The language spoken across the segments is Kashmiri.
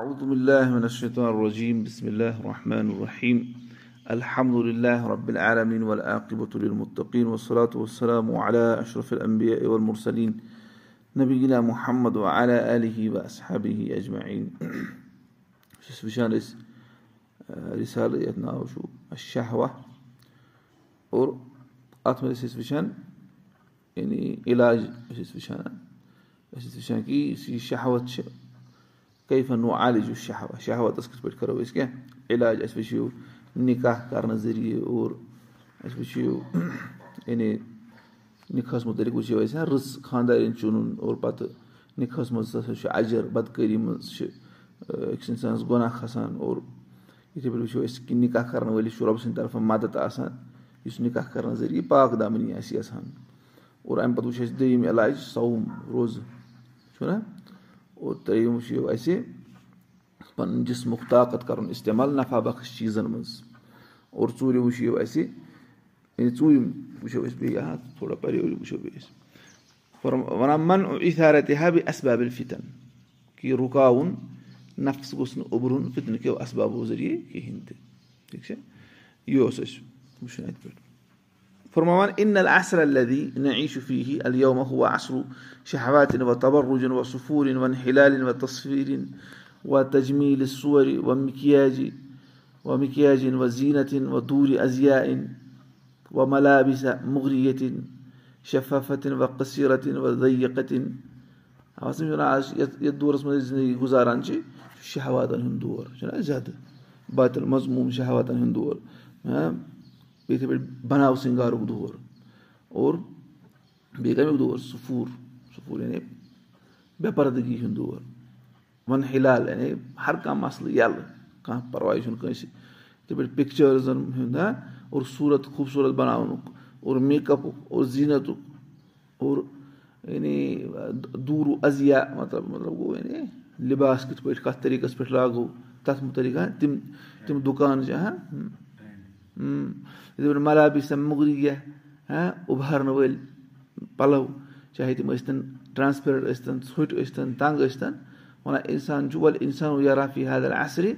أعوذ بالله من الشيطان الرجيم بسم الله الرحمن الرحيم الحمد لله رب العالمين والعاقبة للمتقين والصلاة والسلام على أشرف الأنبياء والمرسلين نبينا محمد وعلى آله وأصحابه أجمعين اور اَتھ منٛز ٲسۍ أسۍ وٕچھان یعنی علاج ٲسۍ أسۍ وٕچھان أسۍ ٲسۍ وٕچھان کہِ یُس یہِ شہوت چھِ کیفن و عالِج یُس شہوا شہوتَس کِتھ پٲٹھۍ کَرو أسۍ کیٚنٛہہ علاج اَسہِ وٕچھِو نِکاح کَرنہٕ ذٔریعہٕ اور اَسہِ وٕچھِو یعنی نِکاحس مُتعلِق وٕچھِو اَسہِ رٕژ خانٛدارٮ۪ن چُنُن اور پَتہٕ نِکاحس منٛز ہسا چھُ اَجر بدکٲری منٛز چھِ أکِس اِنسانَس گۄناہ کھسان اور یِتھٕے پٲٹھۍ وٕچھو أسۍ کہِ نِکاح کَرن وٲلِس چھُ رۄبہٕ سٕنٛدِ طرفہٕ مدد آسان یُس نِکاح کَرنہٕ ذٔریعہٕ پاک دامنی آسہِ یَژھان اور اَمہِ پَتہٕ وٕچھو أسۍ دوٚیِم علاج صوُم روزٕ. چھُنہ اور ترٛیٚیِم وٕچھو اَسہِ پَنُن جِسمُک طاقت کَرُن اِستعمال نفع بخش چیٖزَن منٛز. اور ژوٗرِم وٕچھِو اَسہِ یعنی ژوٗرِم وٕچھو أسۍ بیٚیہِ ہا تھوڑا پَرے وٕچھو بیٚیہِ أسۍ وَنان من اِتھارت ہا بے اَسبابِل فِتن کہِ رُکاوُن نفس گوٚژھ نہٕ اوٚبرُن فِتنہٕ کیو اَسبابو ذٔریعہٕ کِہینۍ تہِ ٹھیٖک چھا یہِ اوس اَسہِ وٕچھُن اَتہِ پٮ۪ٹھ فرماوان اِن العصر الدی نہ ای شُفی الومہ ہُو اصرو شہواتِن و تبرُجن و صفوٗرِن ون ہِلالِن و تصویٖرِن و تجمیٖل صورِ و مِکیاجہِ و مِکیاجِن و زیٖنتِن و دوٗرِ ازیا اِن و ملابِسا مُغرِیتِن شفافتِن و قصیٖرتِن و ضیقتِن سَمجھو نہ آز یَتھ دورَس منٛز زندگی گُزاران چھِ شہواتَن ہُنٛد دور چھُنہ زیادٕ باتِل مضموٗن شہواتَن ہُنٛد دور یِتھٕے پٲٹھۍ بَناو سِنگارُک دور اور بیٚیہِ کَمیُک دور سُفوٗر سُفوٗر یعنی بے پردگی ہُنٛد دور وَن ہِلال یعنی ہر کانٛہہ مَسلہٕ یَلہٕ کانٛہہ پَرواے چھُنہٕ کٲنٛسہِ یِتھٕے پٲٹھۍ پِکچٲرزَن ہُنٛد ہا اور صوٗرت خوٗبصوٗرت بَناونُک اور میک اَپُک اور زیٖنتُک اور یعنی دوٗرو اَزیا مطلب مطلب گوٚو یعنی لِباس کِتھ پٲٹھۍ کَتھ طریٖقَس پٮ۪ٹھ لاگو تَتھ مُتعلِق تِم تِم دُکان پٲٹھۍ ملابِس مُغرِیا ہا اُبارنہٕ وٲلۍ پَلو چاہے تِم ٲسۍتَن ٹرانسپیرنٹ ٲسۍتَن ژھوٚٹۍ ٲسۍتَن تنٛگ ٲسۍتَن وَنان اِنسان چھُ وَلہٕ اِنسان یارافی حادر عصرِ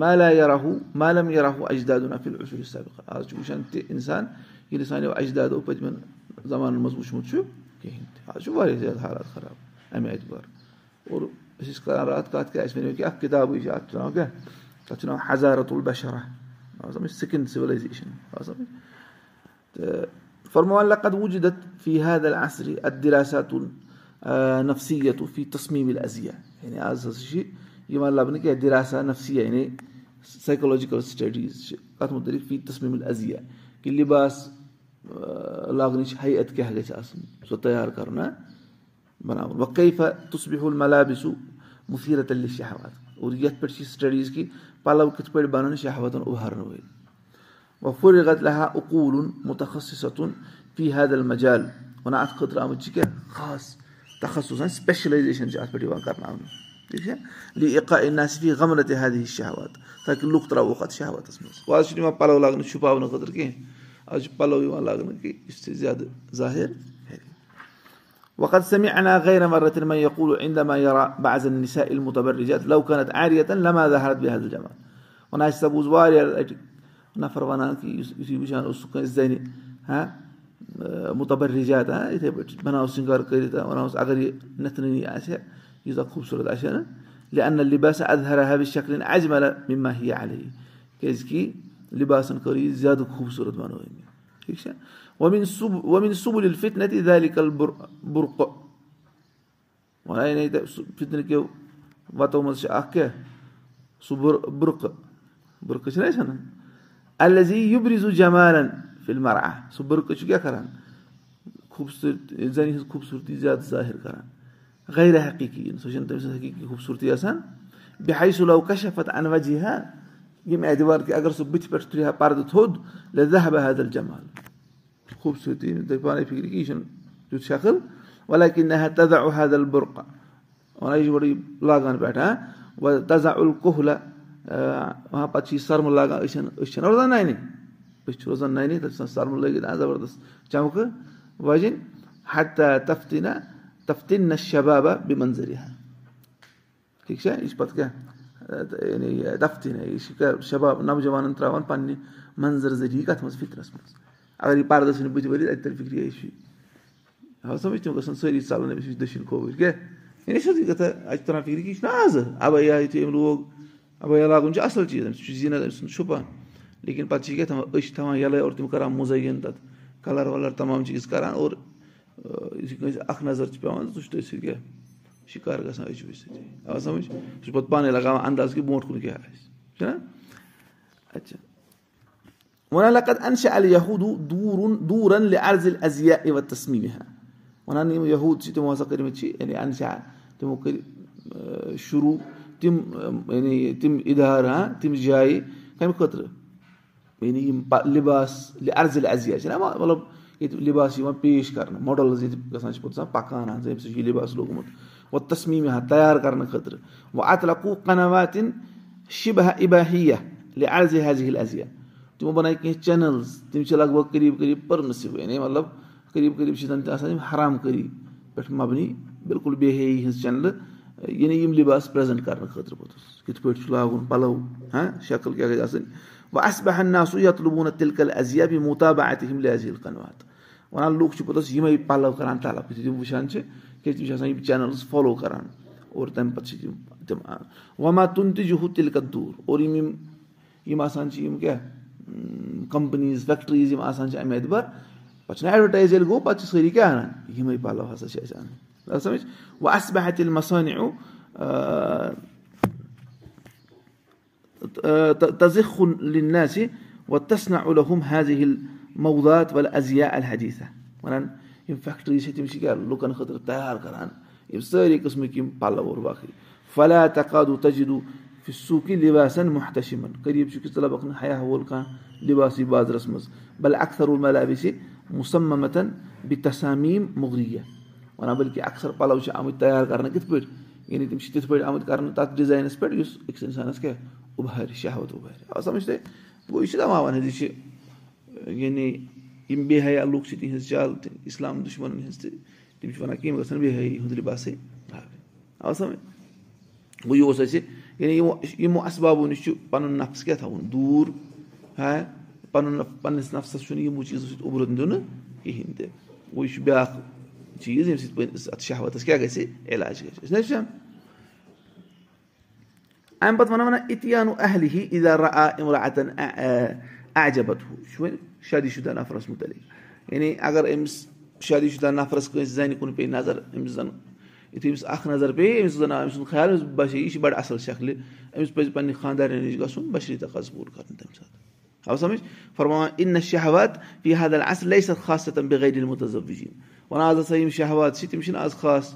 مالا یاراہوٗ مالم یاراہوٗ اجداد نفِل عصوٗل سبق آز چھُ وٕچھان تہِ اِنسان ییٚلہِ سانیو اجدادو پٔتمٮ۪ن زمانن منٛز وٕچھمُت چھُ کِہینۍ تہِ آز چھُ واریاہ زیادٕ حالات خراب اَمہِ اعتبار اور أسۍ ٲسۍ کران راتھ کَتھ کیٛاہ اَسہِ ؤنِو کہِ اکھ کِتابٕے چھِ اَتھ چھُ ناو کیٛاہ تَتھ چھُ ناو حضارت البشرا سِکِن سِولایزیشن تہٕ فرمان لقد وُجدت فی حد العصرِ ادِراساتُن نفسیتُ فی تسمیٖم ازیا یعنی آز ہسا چھِ یِوان لَبنہٕ کیٛاہ دِراسا نفسِیا یعنی سایکولجِکل سٹڈیٖز چھِ کَتھ مُتعلِق فی تسمیٖم ازیا کہِ لِباس لاگنٕچ حیت کیٛاہ گژھِ آسٕنۍ سۄ تیار کَرُن بَناوُن وۄنۍ کیفا تُسبِہُل ملابِسُ مُفیٖرت علی شہوات اور یَتھ پٮ۪ٹھ چھِ سٹڈیٖز کہِ پَلو کِتھ پٲٹھۍ بَنان شہوتن اُبارنہٕ وٲلۍ وۄنۍ فُرغت لہا اقوٗلُن مُتخصِصتُن فی حد المجال وَنان اَتھ خٲطرٕ آمٕژ چھِ کیٛاہ خاص تخصُص سپیشلایزیشن چھِ اَتھ پٮ۪ٹھ یِوان کرناونہٕ ٹھیٖک چھا ناصفی حد ہِش شہوات تاکہِ لُکھ تراووکھ اَتھ شہوتَس منٛز آز چھُنہٕ یِوان پَلو لاگنہٕ چھُپاونہٕ خٲطرٕ کیٚنٛہہ آز چھُ پَلو یِوان لاگنہٕ کہِ یُس تہِ زیادٕ ظٲہِر وقت سَمہِ انا غیر مرتن ما یقوٗل اِندما یارا بعضن نِسا المُتبرجات لوکَنت عاریتن لماز حرت بے حض جمع اَسہِ ہسا بوٗز واریاہ لَٹہِ نفر وَنان کہِ یُس یُتھُے وٕچھان اوس سُہ کٲنٛسہِ زَنہِ ہا مُتبرجات ہا یِتھٕے پٲٹھۍ بَناو سِنگار کٔرِتھ وَنوس اَگر یہِ نِتھنٲنی آسہِ ہا ییٖژاہ خوٗبصوٗرت آسہِ ہا نہٕ لِنہ لِباس اَدہر ہا شکلِن اجمل مِما ہی علی کیازِ کہِ لِباسن کٔر یہِ زیادٕ خوٗبصوٗرت بَنٲو تہِ بُرقہٕ وَنے سُہ فِتنہٕ کیو وَتو منٛز چھِ اکھ کیٛاہ سُہ بُرقہٕ بُرقہٕ چھِنہ أسۍ وَنان الزی یُبرِزو جمالن فِلمرا سُہ بُرقہٕ چھُ کیٛاہ کران خوٗبصوٗرتی زَنہِ ہٕنٛز خوٗبصوٗرتی زیادٕ ظٲہِر کران غیر حقیٖقی سۄ چھےٚ نہٕ تٔمۍ سٕنٛز حقیٖقی خوٗبصوٗرتی آسان بِہاے سُلو کشفت اَنوجی ہا ییٚمہِ اعتبار کہِ اَگر سُہ بٕتھِ پٮ۪ٹھ تُلہِ ہا پردٕ تھوٚد لزا بہ حدل جمال خوٗبصوٗرتی نہٕ پانے فِکرِ کہِ یہِ چھُنہٕ تیُتھ شکٕل وَلا کہِ نہ تزا حدل بُرقہ وَنان یہِ چھُ گۄڈٕ یہِ لاگان پٮ۪ٹھ ہا تزا ال کوہلا پَتہٕ چھِ یہِ سرمہٕ لاگان أچھ چھَنہ روزان نَنہِ أسۍ چھِ روزان نَنہِ تَتھ چھِ آسان سرمہٕ لٲگِتھ زَبردست چمکہٕ وَجِنۍ ہٹا تفتیٖنا تفتیٖن نہ شبابا بے منظری ہا ٹھیٖک چھا یہِ چھِ چھِ شباب نوجوانَن ترٛاوان پنٛنہِ منظر ذٔریعہِ کَتھ منٛز فِکرَس منٛز اگر یہِ پَردٕ ژھٕنہِ بٕتھِ ؤرِتھ اَتہِ تَرِ فِکرِ یہِ چھُ اَوا سَمٕجھ تِم گژھن سٲری ژَلان أمِس چھُ دٔچھِنۍ کھووٕرۍ کیٛاہ سیٚودُے کَتھا اَتہِ چھِ تران فِکرِ یہِ چھُنہ آزٕ اَبیا یُتھُے أمۍ لوگ اَبیا لاگُن چھُ اَصٕل چیٖز أمِس چھُ زیٖنت أمۍ سُنٛد چھُپان لیکِن پَتہٕ چھِ یہِ کیٛاہ تھاوان أچھ تھاوان یَلَے اور تِم کَران مُزعین تَتھ کَلَر وَلَر تَمام چیٖز کَران اور یُتھُے کٲنٛسہِ اَکھ نظر چھِ پٮ۪وان سُہ چھُ تٔتھۍ سۭتۍ کیٛاہ شِکار گژھان أچھوٕے سۭتی آ سَمٕجھ سُہ چھُ پَتہٕ پانَے لگاوان اَنداز کہِ برونٛٹھ کُن کیٛاہ آسہِ چھُنہ اچھا لَکَت اَنشا علی یہوٗدوٗ دوٗرُن دوٗرَن عرضِل عزیا اِوَ تسمیٖم وَنان یِم یہوٗد چھِ تِمو ہسا کٔرمٕتۍ چھِ یعنی اَنشا تِمو کٔرۍ شروٗع تِم یعنی تِم اِدارٕ ہاں تِم جایہِ کَمہِ خٲطرٕ یعنی یِم لِباس مطلب ییٚتہِ لِباس یِوان پیش کَرنہٕ ماڈَلٕز ییٚتہِ گژھان چھِ پَکان حظ أمۍ سۭتۍ یہِ لِباس لوگمُت وۄنۍ تسمیٖم ہا تیار کَرنہٕ خٲطرٕ وۄنۍ اَتھ لَکوٗ کَنواتِن شِبہ اِباہیا عرضِ حضل عزیا تِمو بَنایہِ کینٛہہ چَنَلٕز تِم چھِ لگ بگ قریٖب قریٖب پٔرمِسِو یعنی مطلب قریٖب قریٖب چھِ زَن تہِ آسان یِم حرام کٲری پٮ۪ٹھ مَبنی بِلکُل بے حی ہِنٛز چَنلہٕ یعنی یِم لِباس پرٛزَنٹ کَرنہٕ خٲطرٕ پوٚتُس۔ کِتھ پٲٹھۍ چھُ لاگُن پَلو ہاں شکٕل کیٛاہ گژھِ آسٕنۍ؟ وۄنۍ اَسہِ بہن نا سُہ یَتھ لوٗبوٗنہ تِلکَل عزیا بیٚیہِ مُطابا اَتہِ یِم لہذیٖل کَنوات وَنان لُکھ چھِ پوٚتُس یِمے پَلو کَران تَلَف یُتھُے تِم وٕچھان چھِ کیازِ تِم چھِ آسان یِم چَنَلٕز فالو کَران اور تَمہِ پَتہٕ چھِ تِم تِم وما تُن تہِ جُہوٗ تِلہٕ کَتھ دوٗر اور یِم یِم یِم آسان چھِ یِم کیٛاہ کَمپٔنیٖز فیکٹریٖز یِم آسان چھِ اَمہِ اعتبار پَتہٕ چھُنہ ایڈوَٹایز ییٚلہِ گوٚو پَتہٕ چھِ سٲری کیٛاہ اَنان یِمے پَلو ہسا چھِ اَسہِ اَنٕنۍ وۄنۍ اَسہِ بہٕ تیٚلہِ مَسانیو تزِخُنسہِ وۄنۍ تَسنا الحم حضل مودات وَل عزیا الحدیٖثا وَنان یِم فیکٹریٖز چھِ تِم چھِ کیٛاہ لُکَن خٲطرٕ تیار کَران یِم سٲری قٕسمٕکۍ یِم پَلو اور باقٕے فلا تقادوٗ تجدوٗ سوٗکی لِباسَن محتشِمَن قریٖب چھُ کہِ ژٕ لَبکھ نہٕ حیا وول کانٛہہ لِباسٕے بازرَس منٛز بَلہِ اَکثر ملابِس مُسمتَن بیٚیہِ تسامیٖم مُغرِیا وَنان بٔلکہِ اَکثر پَلو چھِ آمٕتۍ تیار کَرنہٕ کِتھ پٲٹھۍ یعنی تِم چھِ تِتھ پٲٹھۍ آمٕتۍ کَرنہٕ تَتھ ڈِزاینَس پٮ۪ٹھ یُس أکِس اِنسانَس کیٛاہ اُبارِ شہوت اُبارِ آ سَمجھ تۄہہِ گوٚو یہِ چھِ دَپان حظ یہِ چھِ یعنی یِم بے حیا لُکھ چھِ تِہِنٛز چال تہِ اِسلام دُشمَنَن ہِنٛز تہِ تِم چھِ وَنان کہِ یِم گژھن بے حیٲیی ہُنٛد لِباسٕے آ سَمٕجھ گوٚو یہِ اوس اَسہِ یعنی یِمو یِمو اَسبابو نِش چھُ پَنُن نفس کیٛاہ تھاوُن دوٗر پَنُن پَنٕنِس نفسَس چھُنہٕ یِمو چیٖزو سۭتۍ اُبرُن دیُن کِہیٖنۍ تہِ گوٚو یہِ چھُ بیٛاکھ چیٖز ییٚمہِ سۭتۍ اَتھ شہوتَس کیٛاہ گژھِ علاج گژھِ نہ وٕچھان اَمہِ پَتہٕ وَنان وَنان اِتیانو اہلہِ ہی اِدارا آ اِمراطن اجبت ہُہ چھُ وۄنۍ شادی شُدا نفرَس مُتعلِق یعنی اگر أمِس شادی شُدا نفرَس کٲنٛسہِ زَنہِ کُن پیٚیہِ نظر أمِس زَن یُتھُے أمِس اکھ نظر پیٚیہِ أمِس زَن آو أمۍ سُنٛد خیال أمِس باسے یہِ چھِ بَڑٕ اَصٕل شکلہِ أمِس پَزِ پَنٕنہِ خاندارٮ۪ن نِش گژھُن بشری تقاض پوٗرٕ کَرُن تَمہِ ساتہٕ آو سَمجھ فرماوان اِن نہ شہوات فی حد اَصٕل لے سَتھ خاص تَمہِ بغٲر مُتضب وِجیٖن وَنان آز ہسا یِم شہوات چھِ تِم چھِنہٕ آز خاص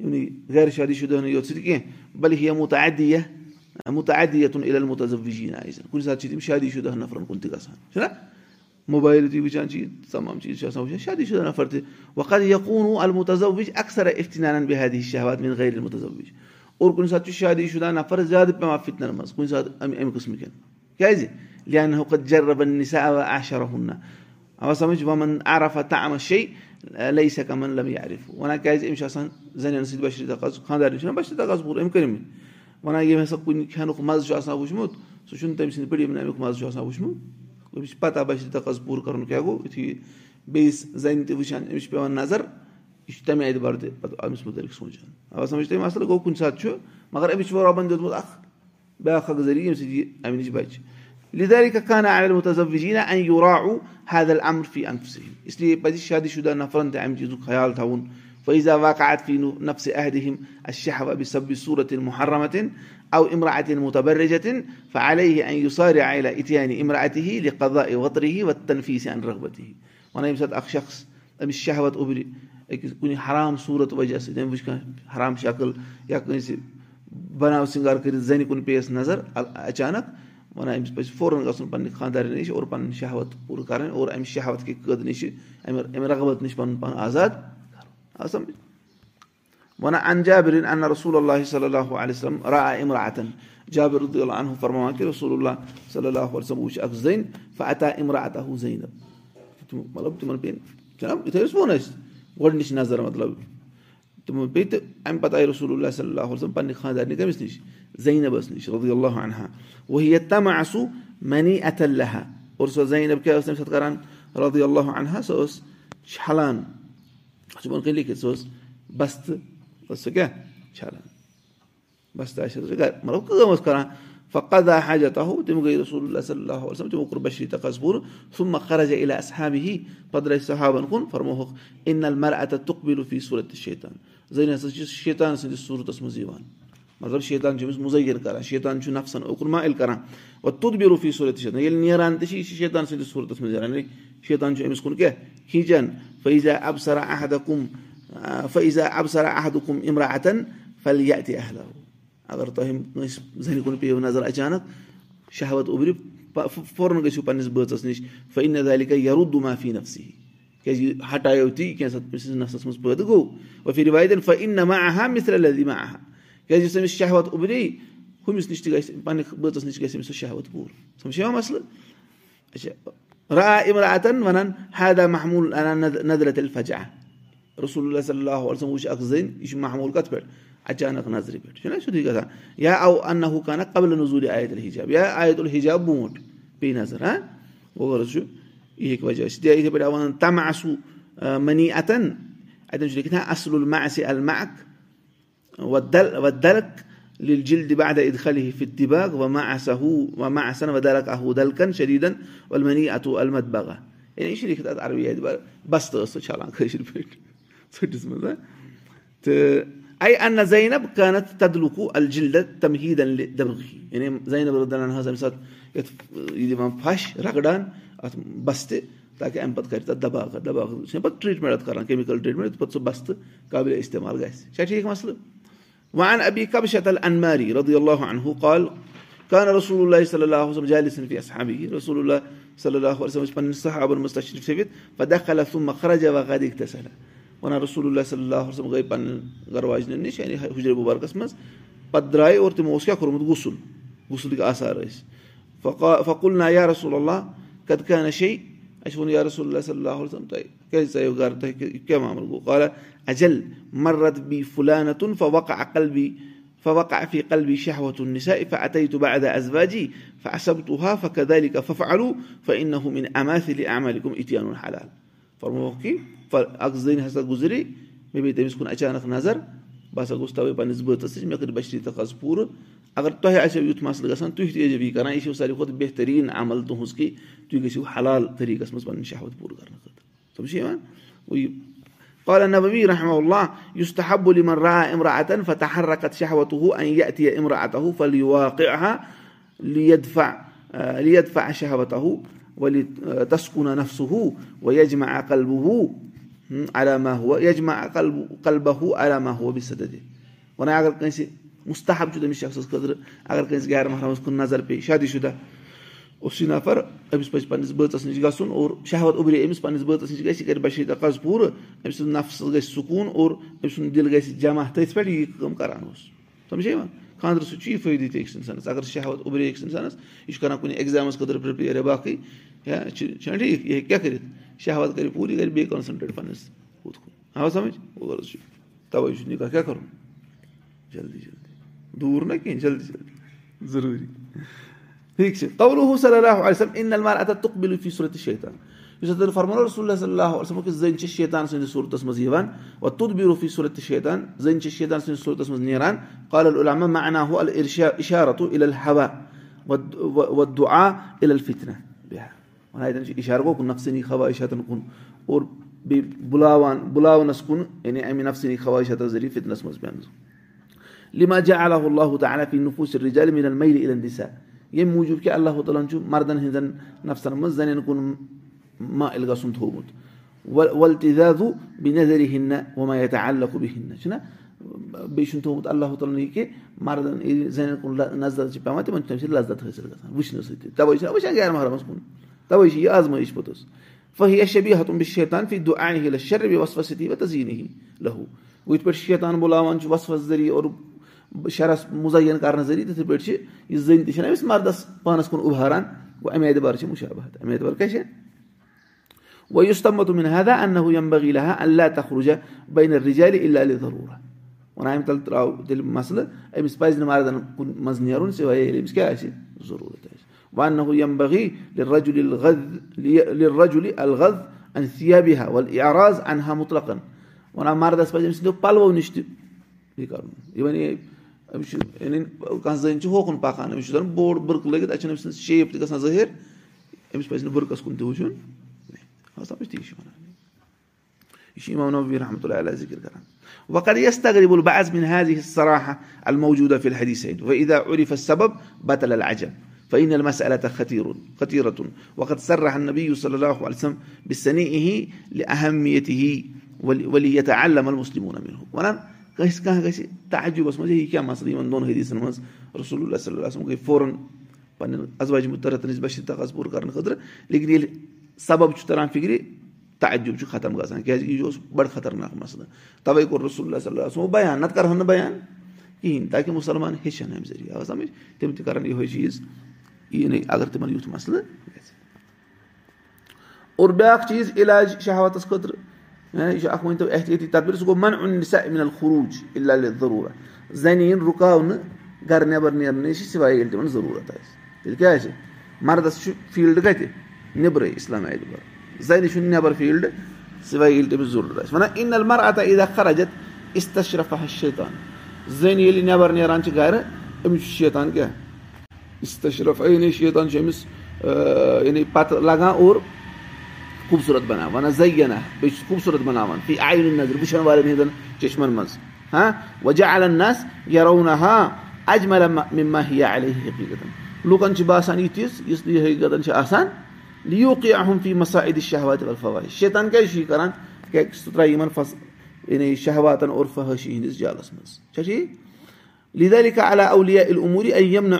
یِمنٕے گرِ شادی شُدہنٕے یوت سۭتۍ کیٚنٛہہ بلکہِ یِمو تہٕ اَدی مُتہٕ اَدی یَتُن عِل مُتضب وِجیٖن آیہِ زَن کُنہِ ساتہٕ چھِ تِم شادی شُدہ نفرَن کُن تہِ گژھان چھُنہ موبایل یُتھُے وٕچھان چھِ تَمام چیٖز چھِ آسان وٕچھان شادی شُدہ نفر تہِ وقت یقوٗن المُتضب وِج اَکثر اِفتِنانَن بِہادی شہوات میٲنۍ غیر مُتضب وِج اور کُنہِ ساتہٕ چھُ شادی شُدہ نفر زیادٕ پیٚوان فِتنَن منٛز کُنہِ ساتہٕ اَمہِ قٕسمٕکٮ۪ن کیازِ لِہن ہوکت جربن نِسا اوا سَمجھ وَمن عرفا تامہ شے لے سٮ۪کَمن لم یارِف وَنان کیازِ أمِس چھُ آسان زَنٮ۪ن سۭتۍ بشری تقاض خاندارنہِ چھُنہ بشری تقاض پوٗرٕ أمۍ کٔرمٕتۍ وَنان ییٚمۍ ہسا کُنہِ کھٮ۪نُک مَزٕ چھُ آسان وٕچھمُت سُہ چھُنہٕ تٔمۍ سٕنٛدِ پٔڑۍ یِم اَمیُک مَزٕ چھُ آسان وٕچھمُت أمِس چھِ پَتہ بشری تقاض پوٗرٕ کَرُن کیٛاہ گوٚو یُتھُے بیٚیِس زَنہِ تہِ وٕچھان أمِس چھِ پیٚوان نظر یہِ چھُ تَمہِ اعتبار تہِ پَتہٕ أمِس مُتعلِق سونٛچان مَسلہٕ گوٚو کُنہِ ساتہٕ چھُ مگر أمِس چھُ رۄبَن دیُتمُت اَکھ بیٛاکھ اَکھ ذٔریعہٕ ییٚمہِ سۭتۍ یہِ اَمہِ نِش بَچہِ لِدارِ کانہ عالِل مُتضب وِجیٖنا اَنہِ یوٗرا حادل اَمر فی اَمفسٕے اِسلیے پَزِ شادی شُدہ نفرَن تہِ اَمہِ چیٖزُک خیال تھاوُن. فٲیضا واقعات فی نو نفسہِ احدِم اَشہ وبہِ سبہِ صوٗرتِن محرمتِن او اِمراطن مُتبرجتِن فعلے اَن یہِ سارے عیلا اِتیانہِ اِمراطِ ہی لِقضا وترِ ہی و تنفیٖس ان رغبت ہی وَنان ییٚمہِ ساتہٕ اکھ شخص أمِس شہوت اُبرِ أکِس کُنہِ حرام صوٗرت وجہ سۭتۍ أمۍ وٕچھ کانٛہہ حرام شکٕل یا کٲنٛسہِ بناو سِنگار کٔرِتھ زَنہِ کُن پیٚیَس نظر. اچانک وَنان أمِس پَزِ فورن گژھُن پَنٕنہِ خاندارٮ۪ن نِش اور پَنٕنۍ شہوت پوٗرٕ کَرٕنۍ اور اَمہِ شہوت کہِ قٲدٕ نِش اَمہِ رغبت نِش پَنُن پان آزاد. کَرُن وَنان اَن جابِرِن اَن رسول اللہ صلی اللہُ علیہ وسلم را عمراتن جابِر انہُ فرماوان کہِ رسول اللہ صلی اللہ علیہ وسلم وٕچھ اکھ زٔنۍ فطا عمراطا ہُہ زٔنۍ مطلب؟ تِمن پیٚیہِ جِناب یِتھُے أسۍ ووٚن اَسہِ گۄڈٕنِچ نظر مطلب. تِمو پیٚیہِ تہٕ اَمہِ رسول اللہ صلی اللہ وسلم پَنٕنہِ خاندارنہِ کٔمِس نِش زینب ٲس نِش رضی اللہ عنہا وہی تما سُہ منی اتل لہا اور سۄ زینب کیٛاہ ٲس تَمہِ ساتہٕ کران رضی اللہ عنہا سۄ ٲس سُہ سُہ کران فقدا حاجتہ تِم گٔے رسول صلی اللہ وسلم تِمو کوٚر بشری تقس پوٗرٕ ثُما خرجا اِلا اصحابہِ ہی پتہٕ درٛاے صحابن کُن فرموہُکھ اِن المر اتت تُقبِلو فی صوٗرت تہِ شیطان زٔنۍ ہسا چھِ شیطان سٕنٛدِس صوٗرتس منٛز یِوان مطلب شیطان چھُ أمِس مُزیر کران شیطان چھُ نفسن اوکُن مٲیِل کران وۄنۍ توٚت بے روٗفی صوٗرت تہِ شیطان ییٚلہِ نیران تہِ چھِ یہِ چھِ شیطان سٕنٛدِس صوٗرتس منٛز نیران یعنی شیطان چھُ أمِس کُن کیٛاہ فیضا ابسرا کُم فیضا ابسرا احد کُم عمرا اتن پھلہِ یا تہِ اہلا اگر تۄہہِ کٲنٛسہِ زَنہِ کُن پیٚیو نظر اچانک شہوت اُبرِ فورن گٔژھِو پنٕنِس بٲژَس نِش فعن علی یروٗد معافی نفسی کیازِ ہٹایو تہِ کینٛژھا تٔمۍ سٕنٛدِس نفسَس منٛز پٲدٕ گوٚو پھِرِ وایدین فعن نما احا مِثر لدیٖما احا کیازِ یُس أمِس شہوت اُبرے ہُمِس نِش تہِ گژھِ پنٕنہِ بٲژَس نِش گژھِ أمِس سُہ شہوت پوٗرٕ سَمجھ یِوان مسلہٕ اچھا را اِمراتن وَنان حدا محموٗل اَنان نظرت الفجا رسول اللہ صلی اللہ علیہ وسلم وٕچھ اکھ زٔنۍ یہِ چھُ محموٗل کَتھ پٮ۪ٹھ اچانک نظرِ پٮ۪ٹھ چھُنہ سیٚودُے گژھان یا او اَنہ ہُہ کانٛہہ قبلہٕ نظوٗرِ آیت الحجاب یا آیت الحجاب برونٛٹھ پیٚیہِ نظر ہاں چھُ یہِ ہیٚکہِ وجہ یِتھٕے پٲٹھۍ آو وَنان تَم آسوٗ منی اتن چھُ لیکھِتھ اصل الماسہِ الماک ودلک جلدِ بعد ادخلہِ فِتباغ وما آسا ہُہ وما آسن دلکن شریٖدن ولمنی اتوٗ المت یعنی یہِ چھُ لیکھِتھ بستہٕ ٲس سۄ چھلان کٲشِر پٲٹھۍ ژھٔٹِس منٛز تہٕ اے اَن زینب کانت تدلُکوٗ الجلد تمہیٖد دبغی یعنی زینب ردان حظ اَمہِ ساتہٕ یَتھ یہِ دِوان پھش رگڑان اَتھ بستہِ تاکہِ اَمہِ پَتہٕ کَرِ تَتھ چھِ پَتہٕ ٹرٛیٖٹمٮ۪نٛٹ اَتھ کَران کیمِکَل ٹرٛیٖٹمٮ۪نٛٹ پَتہٕ سُہ بستہٕ قابلہِ اِستعمال گژھِ چھا ٹھیٖک مَسلہٕ وۄنۍ اَن ابی کبشت الماری رضی اللہ عنہ قال کان رسول اللہ صلی اللہ وسلم جالِسن فی اصحابی رسول اللہ صلی اللہ وسلم ٲسۍ پنٕنِس صحابن منٛز تشریٖف تھٲوِتھ پتہٕ دخل خرجا وغادِک تسل وَنان رسول اللہ صلی اللہ وسلم گٔے پنٕنٮ۪ن گرٕ واجنٮ۪ن نِش یعنی حُجر مُبارکس منٛز پتہٕ درٛاے اور تِمو اوس کیٛاہ کوٚرمُت غسُل غسلٕکۍ آثار ٲسۍ فقُل نا یا رسول اللہ کتکا نشے اَسہِ ووٚن یا رسول اللہ صلی اللہ اجل فُلانتُن فوقع عقلبی فوقع فی قلبی شہوتُن نسا اِفا اتے تو بعد ازواجی فصب تو ہا فقد علی کا فف علوٗ فن ہُم اماثلی عمل کُم اتیان حلال فرموکھ کہِ اکھ زٔنۍ ہسا گُزرے مےٚ پیٚیہِ تٔمِس کُن اچانک نظر بہٕ ہسا گوٚژھ تَوے پنٕنِس بٲژَس نِش مےٚ کٔر تقاض پوٗرٕ اگر تۄہہِ آسیو یُتھ مسلہٕ گژھان تُہۍ تہِ یی کران یہِ چھُو ساروی کھۄتہٕ بہتریٖن عمل تُہنٛز کہِ تُہۍ گٔژھِو حلال طٔریٖقس منٛز پنٕنۍ شہوت پوٗرٕ کرنہٕ خٲطرٕ فل واقع لیدفا لیدفا شہوت ہُہ ؤلی تسکوٗنا نفسہٕ ہُہ و یجما قلبہٕ ہُہ علامہ ہُہ یجما قلبہ ہُہ علامہ ہُہ بہِ سدِ وَنان اگر کٲنٛسہِ مُستحب چھُ تٔمِس شخصس خٲطرٕ اگر کٲنٛسہِ غیر محرمس کُن نظر پیٚیہِ شادی شُدہ اوس یہِ نفر أمِس پَزِ پنٕنِس بٲژَس نِش گژھُن اور شہوت اُبرے أمِس پنٕنِس بٲژَس نِش گژھِ یہِ کَرِ بشیٖر تقاض پوٗرٕ أمۍ سُنٛد نفسَس گژھِ سکوٗن اور أمۍ سُنٛد دِل گژھِ جمع تٔتھۍ پٮ۪ٹھ یہِ کٲم کران اوس سَمجھے یِوان خاندرٕ سۭتۍ چھُ یہِ فٲیدٕ تہِ أکِس اِنسانَس اگر شہوت اُبرے أکِس اِنسانَس یہِ چھُ کران کُنہِ ایٚگزامَس خٲطرٕ پرٛپِیر یا باقٕے یا چھُنہ ٹھیٖک یہِ ہیٚکہِ کیاہ کٔرِتھ شہوت کَرِ پوٗرٕ یہِ کَرِ بیٚیہِ کانسنٹریٹ پنٕنِس ہُتھ کُن آو سَمجھ غرض چھُ تَوے چھُ نِکاح کیاہ کَرُن جلدی جلدی۔ دوٗر نہ کِہینۍ جلدی جلدی۔ ضروٗری۔ ٹھیٖک چھُ صلی اللہ علیہ اِن المار اتھ تُک بِلفی صوٗرت شیطان یُس ہسا فرمو رسول اللہ صلی اللہ علیہ کہِ زٔنۍ چھِ شیطان سٕنٛدِس صوٗرتس منٛز یِوان توٚت بِروفی صوٗرت شیطان زٔنۍ چھِ شیطان سٕنٛدِس صوٗرتس منٛز نیران قال العلامہ معنا ہُہ الرشا اِشارتو اِل الحوا و دُعا اِل چھُ اِشارٕ گوٚو نفسٲنی خواہِشاتن کُن اور بیٚیہِ بُلاوان بُلاونس کُن یعنی امہِ نفسٲنی خواہِشاتو ذٔریعہٕ فِطنس منٛز پیٚنہٕ لِما جا اللہ اللہ تعالیٰ فی نفوٗس رِجال میل اِلن دِسا ییٚمہِ موٗجوٗب کہِ اللہ تعالیٰ ہن چھُ مردن ہٕنٛدٮ۪ن نفسن منٛز زنٮ۪ن کُن مٲیِل گژھُن تھوٚومُت ول تہِ زادوٗ بیٚیہِ نظرِ ہِنٛدنہ وما ییٚتہِ اللہ بہِ ہِنٛدنہ چھُنہ بیٚیہِ چھُنہٕ تھوٚومُت اللہ تعالیٰ یہِ کہِ مردن زنٮ۪ن کُن نظر چھِ پیٚوان تِمن چھِ تَمہِ سۭتۍ لذت حٲصِل گژھان وٕچھنہٕ سۭتۍ تَوے چھِنہ وٕچھان غیر محرمس کُن تَوے چھِ یہِ آزمٲیش پوٚتُس یا شبی ہتُم شیطان فی دُ آنہِ ہِل شر بیٚیہِ وسوس سۭتی وَ تزیٖنہِ ہی لہوٗ گوٚو یِتھ پٲٹھۍ شیطان بُلاوان چھُ وسوس ذٔریعہٕ اور شرس مُزین کرنہٕ ذٔریعہٕ تِتھٕے پٲٹھۍ چھِ یہِ زٔنۍ تہِ چھنہ أمِس مردس پانس کُن اُباران گوٚو اَمہِ اعتبار چھِ مُشابہت اَمہِ اعتبار کیاہ چھِ وۄنۍ یُس تمتُن ہدا انہُ یم بغیٖلا اللہ تخرجا بین رِجالہِ اللہ ضروٗرا وَنان أمۍ تَلہٕ ترٛاو تیٚلہِ مسلہٕ أمِس پَزِ نہٕ مردن کُن منٛز نیرُن سِوے ییٚلہِ أمِس کیاہ آسہِ ضروٗرت آسہِ وَن نہٕ ہُہ یِم بغی رجُلِ الغد ان سِیابی ہا ول اعراز انہا مُطلقن وَنان مردس پَزِ أمۍ سٕنٛدیو پَلوو نِش تہِ یہِ کَرُن یہِ أمِس چھُ کانٛہہ زٔنۍ چھِ ہوکُن پَکان أمِس چھُ زَن بوٚڑ بُرکہٕ لٲگِتھ اَتہِ چھُنہٕ أمۍ سٕنٛز شیپ تہِ گژھان ظٲہِر أمِس پَزِ نہٕ بُرکَس کُن تہِ وٕچھُن سَمجھ تی چھُ وَنان یہِ چھُ اِمام نبی رحمتہ اللہ ذِکِر کران وقد يستغرب البعض من هذه الصراحة الموجودة في الحديثين وإذا عرف السبب بطل العجب فإن المسألة خطير خطيرة. وقد صرح النبي صلى الله عليه وسلم بسنيئه لأهميته وليتعلم المسلمون منه. وَنان کٲنٛسہِ کانٛہہ گژھِ تعجُبَس منٛز یہِ کیاہ مسلہٕ یِمن دۄن حدیٖثن منٛز رسول اللہ صلی اللہ وسلم. گٔے فورن پنٕنٮ۪ن ازواج مُترتنٕچ بشیٖر پوٗرٕ کرنہٕ خٲطرٕ لیکِن ییٚلہِ سبب چھُ تران فِکرِ تعجُب چھُ ختم گژھان کیازِ کہِ یہِ اوس بَڑٕ خطرناک مسلہٕ تَوے کوٚر رسول اللہ صلی اللہ بیان نتہٕ کرہن نہٕ بیان کِہینۍ تاکہِ مُسلمان ہیٚچھن اَمہِ ذٔریعہٕ آو سَمجھ تِم تہِ کرن یِہوے چیٖز یی نہٕ اَگر تِمن یُتھ مسلہٕ گژھِ اور بیاکھ چیٖز علاج شہوتس خٲطرٕ یہِ چھُ اکھ ؤنۍ تو احتِیٲتی سُہ گوٚو من اُن خروٗج ضروٗرت زَنہِ یِن رُکاونہٕ گرٕ نیبر نیرنہٕ نِش سِوے ییٚلہِ تِمن ضروٗرت آسہِ تیٚلہِ کیاہ آسہِ مردس چھُ فیٖلڈ کَتہِ نیبرٕے اِسلام اعتبار زَنہِ چھُنہٕ نیبر فیٖلڈ سِوے ییٚلہِ تٔمِس ضروٗرت آسہِ وَنان اِن المر اتا عیٖدا خرجت اِستشرفا شیطان زٔنۍ ییٚلہِ نیبر نیران چھِ گرٕ أمِس چھُ شیطان کیاہ اِستشرف یعنی شیطان چھُ أمِس یعنی پَتہٕ لگان اور خوٗبصوٗرت بَناوان وَنان زَینا بیٚیہِ چھُ خوٗبصوٗرت بَناوان فی آیہِ نظر وٕچھان والٮ۪ن ہٕنٛدٮ۪ن چشمَن منٛز علی حقیٖقت لُکن چھِ باسان یہِ تِژھ یُس نہٕ یہِ حقیٖقتن چھِ آسان لیوٗقی اہم فی مسا شہوات فوایہِ شیطان کیازِ چھُ یہِ کران کیازِ سُہ ترایہِ یِمن فص یعنی شہواتن اور فحٲشی ہِنٛدِس جالس منٛز چھا ٹھیٖک علا اولیا العموٗری ایم نہ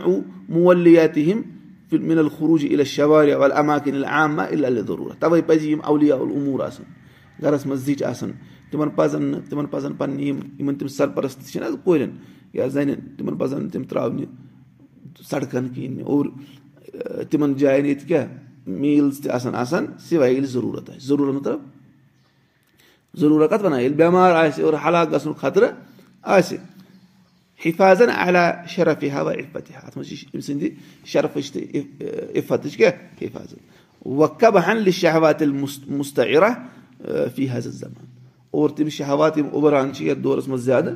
مولِیاتی ہِم مِن الخروٗجی اِل شواریا ول اماکِن عامہ ضروٗرت تَوے پَزِ یِم اولیا العموٗر آسان گرس منٛز آسان تِمن پَزن نہٕ تِمن پَزن پَنٕنہِ یِم یِمن تِم سرپرست چھِنہ حظ کورٮ۪ن یا زَنٮ۪ن تِمن پَزن نہٕ تِم تراونہِ سڑکن کِہینۍ اور تِمن جاین ییٚتہِ کیاہ میٖلٕز تہِ آسان آسان سِوے ییٚلہِ ضروٗرت آسہِ ضروٗرت مطلب؟ ضروٗرت کَتھ وَنان ییٚلہِ بٮ۪مار آسہِ اور ہلاک گژھنُک خطرٕ آسہِ حِفاظن علا شرف ہوا اِفت اَتھ منٛز چھِ أمۍ سٕنٛدِ شرفٕچ تہٕ اِفتٕچ کیاہ حِفاظت وقب ہن شہوات مُستعرا فی حض زمان اور تِم شہوات یِم اُبران چھِ یَتھ دورَس منٛز زیادٕ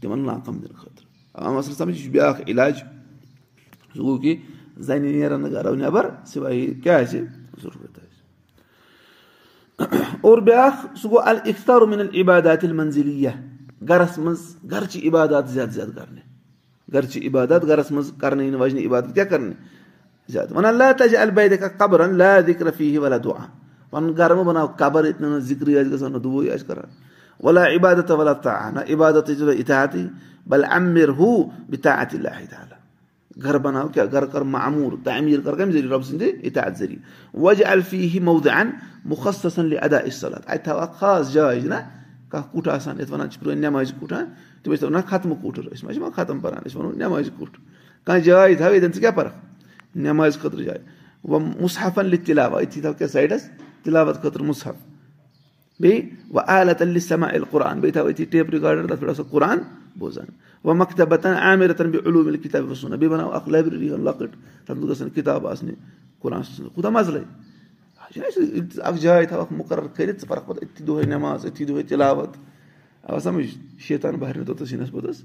تِمن ناکَم دِنہٕ خٲطرٕ مسلہٕ سَمجھ یہِ چھُ علاج. سُہ گوٚو کہِ زَنہِ نیرن نہٕ گرو نٮ۪بر سِوے کیاہ آسہِ اور بیاکھ سُہ گوٚو الفتارمِن العبادات منزِلیا گرس منٛز گرچہِ عبادت زیادٕ زیادٕ کرنہِ گرچہِ عبادت گرس منٛز کرنہٕ یِنہٕ واجنہِ عبادت کیاہ کرنہِ زیادٕ وَنان البیدِ قبرن ولا دُعا پَنُن گرٕ مہ بَناو قبر نہٕ ذِکرٕے آسہِ گژھان نہ دُعے آسہِ کران ولا عبادت ولا تا نہ عبادتٕچ اتحاتی بل امر ہوٗ اَتہِ اللہ گرٕ بَناو کیاہ گرٕ کر معموٗر تعمیٖر کر کَمہِ ذٔریعہٕ رۄب سٕنٛدِ اتحاد ذٔریعہٕ وجہ الفی ہی مودٕ اَن مُخصن ادا اِصلت اَتہِ تھاو اکھ خاص جاے چھِنہ کانٛہہ کُٹھ آسان یَتھ وَنان چھِ پرٲنۍ نٮ۪مازِ کُٹھ تِم ٲسۍ وَنان ختمہٕ کُٹھر أسۍ ما چھِ یِوان ختم پَران أسۍ وَنو نٮ۪مازِ کُٹھ کانٛہہ جاے تھاو ییٚتٮ۪ن ژٕ کیاہ پَرکھ نٮ۪مازِ خٲطرٕ جاے وۄنۍ مُصحفن لِ تِلاوا أتھی تھاو کیٛاہ سایڈَس تِلاوت خٲطرٕ مُصحف بیٚیہِ وۄنۍ عالت علی سما عل قرآن بیٚیہِ تھاو أتھی ٹیپ رِکاڈر تَتھ پٮ۪ٹھ آسو قرآن بوزان وۄنۍ مکتبتن عامِر رتن بیٚیہِ علوٗم ییٚلہِ کِتاب وسُن بیٚیہِ بَناو اکھ لایبرٔری لۄکٕٹ تَتھ منٛز گژھن کِتاب آسنہِ قرآن کوٗتاہ مَزٕ لگہِ اکھ جاے تھاو اکھ مُقرر کٔرِتھ ژٕ پَرکھ پَتہٕ أتھی دۄہے نٮ۪ماز أتھی دۄہے تِلاوت. آ سَمجھ شیطان بہر نہٕ توٚتَس سِنِس پوٚتُس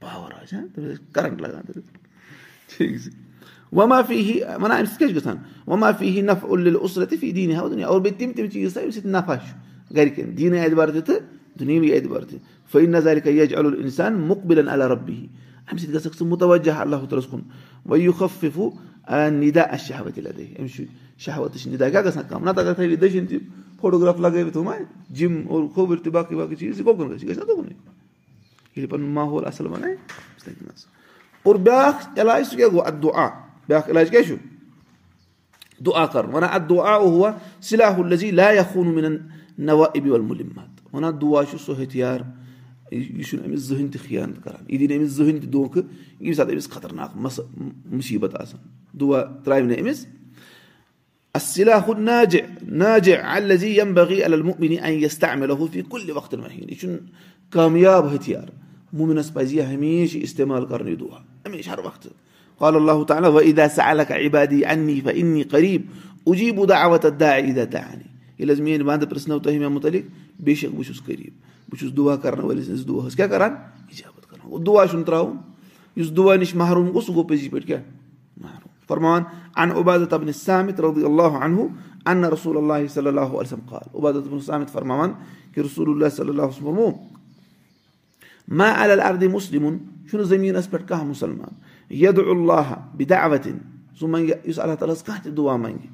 پاور آسہِ ہا تٔمِس آسہِ کَرنٹ لگان تَتٮ۪تھ ٹھیٖک چھُ وۄنۍ معافی ہی وَنان اَمہِ سۭتۍ کیاہ چھُ گژھان وۄنۍ معافی ہی نفع اُل دُنیا اور بیٚیہِ تِم تِم چیٖز اَمہِ سۭتۍ نفع چھُ گرِکٮ۪ن دیٖنہٕ اعتبار تہِ تہٕ دُنیٲوی اعتبار تہِ فٲیِد نظارِ کا یج ال اِنسان مُقبِلن اللہ رۄبی اَمہِ سۭتۍ گژھکھ ژٕ مُتوجہ اللہ کُن وۄنۍ یہِ خفِفوٗ نِدا اَسہِ أمِس چھُ شہوتٕچ نِدا کیاہ گژھان کَم نتہٕ اَگر تھٲوِ دٔچھِنۍ تہِ فوٹوگراف لگٲوِتھ ہُہ ما جِم اور کھووٕرۍ تہِ باقٕے باقٕے چیٖز یہِ کوکُن گژھِ یہِ گژھِ نا تُکنُے ییٚلہِ پَنُن ماحول اَصٕل بَنایہِ اور بیاکھ علاج سُہ کیاہ گوٚو اَتھ دُعا بیاکھ علاج کیاہ چھُ دُعا کَرُن وَنان اَتھ دُعا ہُوا صِلاح الزی لا خوٗن مِنن نوا اِبی المُلِمت وَنان دُعا چھُ سُہ ہتھیار یہِ چھُنہٕ أمِس زٕہٕنۍ تہِ خیانت کران یہِ دِنہٕ أمِس زٕہٕنۍ تہِ دۄنکھٕ ییٚمہِ ساتہٕ أمِس خطرناک مس مُصیٖبت آسان دُعا ترٛاوِ نہٕ أمِس اصِلاح ناجہِ ناجہِ الزی یم بغی المنی ان یس تعمیٖل فی کُلہِ وقتن یہِ چھُنہٕ کامیاب ۂتھیار مومِنس پزِ یہِ ہمیشہِ استعمال کرُن یہِ دُعا ہمیشہِ ہر وقتہٕ قال اللہ تعالیٰ وإذا سألك عبادي عني فإني قريب أجيب دعوة الداعي إذا دعاني. ییٚلہِ حظ میٲنۍ بے شک بہٕ چھُس قریٖب بہٕ چھُس دُعا کرن وٲلِس سٕنٛدِس دُعاہس کیاہ کران دُعا چھُنہٕ تراوُن یُس دُعا نِش محروٗم گوٚو سُہ گوٚو پٔزی پٲٹھۍ کیاہ فرمان ان عبادت ابن سامِت رضی اللہ عنہُ ان رسول اللہ صلی اللہ علیہ قال. عبادت ابن سامِت فرماوان کہِ رسول اللہ صلی اللہ علیہ فرمو ما عل اردِ مُسلِمُن چھُنہٕ زٔمیٖنس پٮ۪ٹھ کانٛہہ مُسلمان؟ ید اللہ بِدعوتِن سُہ منگہِ یُس اللہ تعالیٰ ہس کانٛہہ تہِ دُعا منگہِ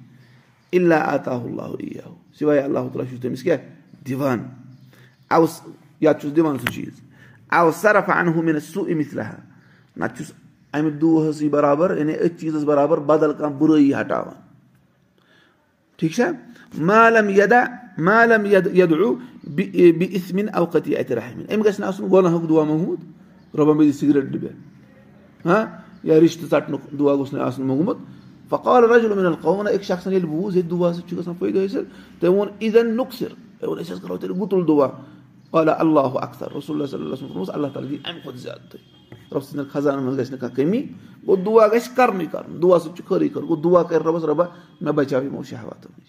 اللہ اللہ سِواے اللہ تعالیٰ چھُس تٔمِس کیاہ دِوان چھُس دِوان سُہ چیٖز او سرف ان ہُہ مےٚ سُہ أمِس لہا نتہٕ چھُس اَمہِ دُہسٕے برابر یعنی أتھۍ چیٖزس برابر بدل کانٛہہ بُرٲیی ہٹاوان ٹھیٖک چھا مالم یدا مالم یدعو بہِ اِسمِن اوقتی اتہِ رحمِن أمۍ گژھِ نہٕ آسُن گۄنہُک دُعا موٚنگمُت رۄبن بٔزِ سِگریٹ ڈُبہِ ہاں یا رِشتہٕ ژَٹنُک دُعا گوٚژھ نہٕ آسُن موٚنگمُت فقال رجل من القوم أکۍ شخصن ییٚلہِ بوٗز ییٚتہِ دُعا سۭتۍ چھُ گژھان فٲیدٕ حٲصِل تٔمۍ ووٚن نُقصِر تٔمۍ ووٚن أسۍ حظ کرو تیٚلہِ گُتُل دُعا قالا اللہ رسول اللہ صلی اللہ وسلم اللہ تعالیٰ دی اَمہِ کھۄتہٕ زیادٕ رۄب سٕنٛدٮ۪ن خزانن منٛز گژھِ نہٕ کانٛہہ کٔمی گوٚو دُعا گژھِ کرنُے کرُن دُعا سۭتۍ چھُ خٲرٕے خٲر گوٚو دُعا کرِ رۄبس رۄبا مےٚ بچاو یِمو شہواتو نِش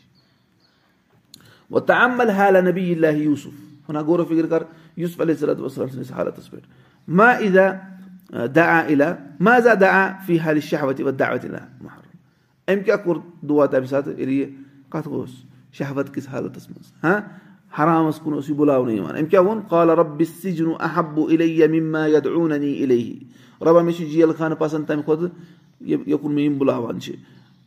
وۄنۍ تامل حالہ نبی اللہ یوٗسُف وَنان غورو فِکر کر یوٗسف علیہ صلات وسلم سٕنٛدِس حالتس پٮ۪ٹھ ما اِدا دعا اِلا مازا دعا فی حالہِ شہوت و دعوت اِلا أمۍ کیاہ کوٚر دُعا تَمہِ ساتہٕ ییٚلہِ یہِ کَتھ اوس شہوت کِس حالتس منٛز ہاں حرامَس کُن اوس یہِ بُلاونہٕ یِوان أمۍ کیاہ ووٚن قالہ رۄبہِ اِلے رۄبا مےٚ چھُ جیل خانہٕ پسنٛد تَمہِ کھۄتہٕ یوکُن مےٚ یِم بُلاوان چھِ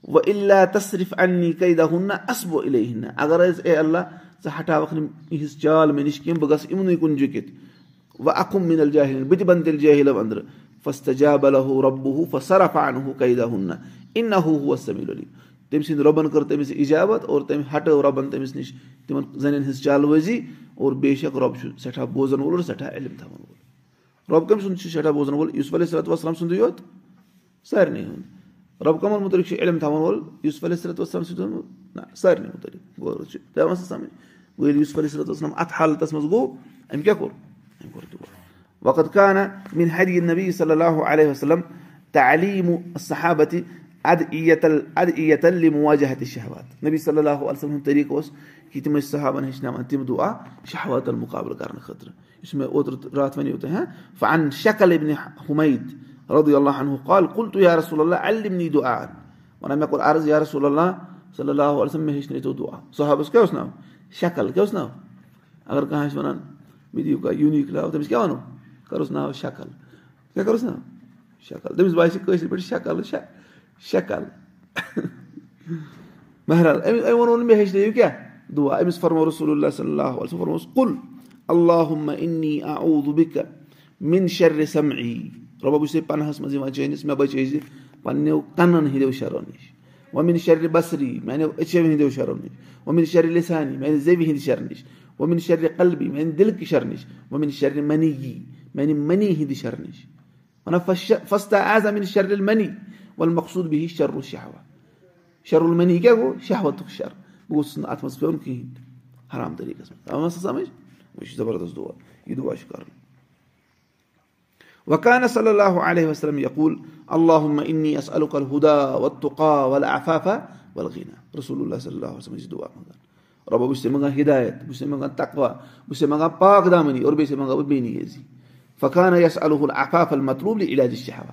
وۄنۍ اللہ تصرف اَننی قیدا ہُن نہ اصبو اِلے ہِن نہ اگر حظ اے اللہ ژٕ ہٹاوکھ نہٕ یِہٕنٛز چال مےٚ نِش کیٚنٛہہ بہٕ گژھٕ یِمنٕے کُن جُکِتھ وۄنۍ اکھُم مِنل جاہل بہٕ تہِ بنہٕ تیٚلہِ جٲہِلو أنٛدرٕ فسٹ جاب رۄبہٕ ہُہ فصرف ان ہُہ قیدا ہُن نہ اِن نہ ہُہ تٔمۍ سٕنٛدِ رۄبَن کٔر تٔمِس اِجابت اور تٔمۍ ہٹٲو رۄبَن تٔمِس نِش تِمن زَنٮ۪ن ہٕنٛز چالوٲزی اور بے شک رۄب چھُ سٮ۪ٹھاہ بوزان وول اور سٮ۪ٹھاہ علم تھاوان وول۔ رۄب کٔمۍ سُنٛد چھُ سٮ۪ٹھاہ بوزان وول۔ یوٗسف علیہ صلات وسلام سُنٛدُے یوت سارنٕے ہُنٛد۔ رۄب کَمن مُتعلِق چھُ علم تھاوان وول۔ علیہ صلات وسلام سۭتۍ اوٚنمُت نہ سارنٕے مُتعلِق۔ گوٚو چھُ۔ ترٛاوان سُہ سَمجھ۔ گوٚو ییٚلہِ یوٗسف علیہ صلات وسلام اَتھ حالتس منٛز گوٚو أمۍ کیاہ کوٚر؟ أمۍ کوٚر دُعا۔ وقت کانہ میٲنۍ حدی نبی صلی اللہ علیہ وسلم تعلیٖم صحابتِ اد عیتل اد عیتل مواجہت شہوات نبی صلی اللہ علیہ وسلم طریٖقہٕ اوس کہِ تِم ٲسۍ صحابن ہیٚچھناوان تِم دُعا شہواتن مُقابلہٕ کرنہٕ خٲطرٕ یُس مےٚ اوترٕ راتھ وَنیو تۄہہِ ہاں فن شکل ابن حُمید رضی اللہ عنہ قال تُہۍ یا رسول اللہ علمنی دُعا وَنان مےٚ کوٚر عرض رسول اللہ صلی اللہ علیہ وسلم مےٚ ہیٚچھنٲیتو دُعا صحابس کیاہ اوس ناو شکل کیاہ اوس ناو اگر کانٛہہ آسہِ وَنان مےٚ دِیِو کانٛہہ یوٗنیٖک ناو تٔمِس کیاہ وَنو کَروس ناو شکل کیاہ کَروس ناو شکل تٔمِس باسہِ کٲشِر پٲٹھۍ شکل شکل. بہرحال أمۍ أمۍ ووٚنو نہٕ مےٚ ہیٚچھنٲیِو کیاہ دُعا. أمِس فرمو رسول بہٕ چھُسے پنہس منٛز یِوان چٲنِس مےٚ بچٲیزِ پنٕنیو کَنن ہٕنٛدیو شَرو نِش وۄمِن شرِ بصری. میانیو أچھو ہٕنٛدیو شَرو نِش وۄمِن شرِ لِسانی. میانہِ زیوِ ہِنٛدِ شرٕ نِش وۄمِن شرِ قلبی. میانہِ دِلکہِ شرٕ نِش وۄمِن شرِ منی. یی میانہِ منی ہِنٛدِ شرٕ نِش وَنان فستا اعظم شرِ منی وَل مقصوٗد بِہِی شرُ شرُل منی کیاہ گوٚو شہوتُک شر بہٕ گوٚژھُس نہٕ اَتھ منٛز پیوٚن کِہینۍ حرام طریٖقس منٛز سا سَمجھ یہِ چھُ زبردست دُعا یہِ دُعا چھُ کَرُن وکانہ صلی اللہ علیہ وسلم یقول اللہ انی الکل ہُدا وتُقا ول افافا ولغیٖنا رسول اللہ صلی اللہ وسلم چھِ دُعا منٛگان رۄبا بہٕ چھُسے منٛگان ہِدایت بہٕ چھُسے منٛگان تقوا بہٕ چھُسے منٛگان پاک دامنی اور بیٚیہِ چھُسے منٛگان بہٕ بیٚنی یٲزی فخانہ یس الحل افاف المطلوٗب علاج شہوا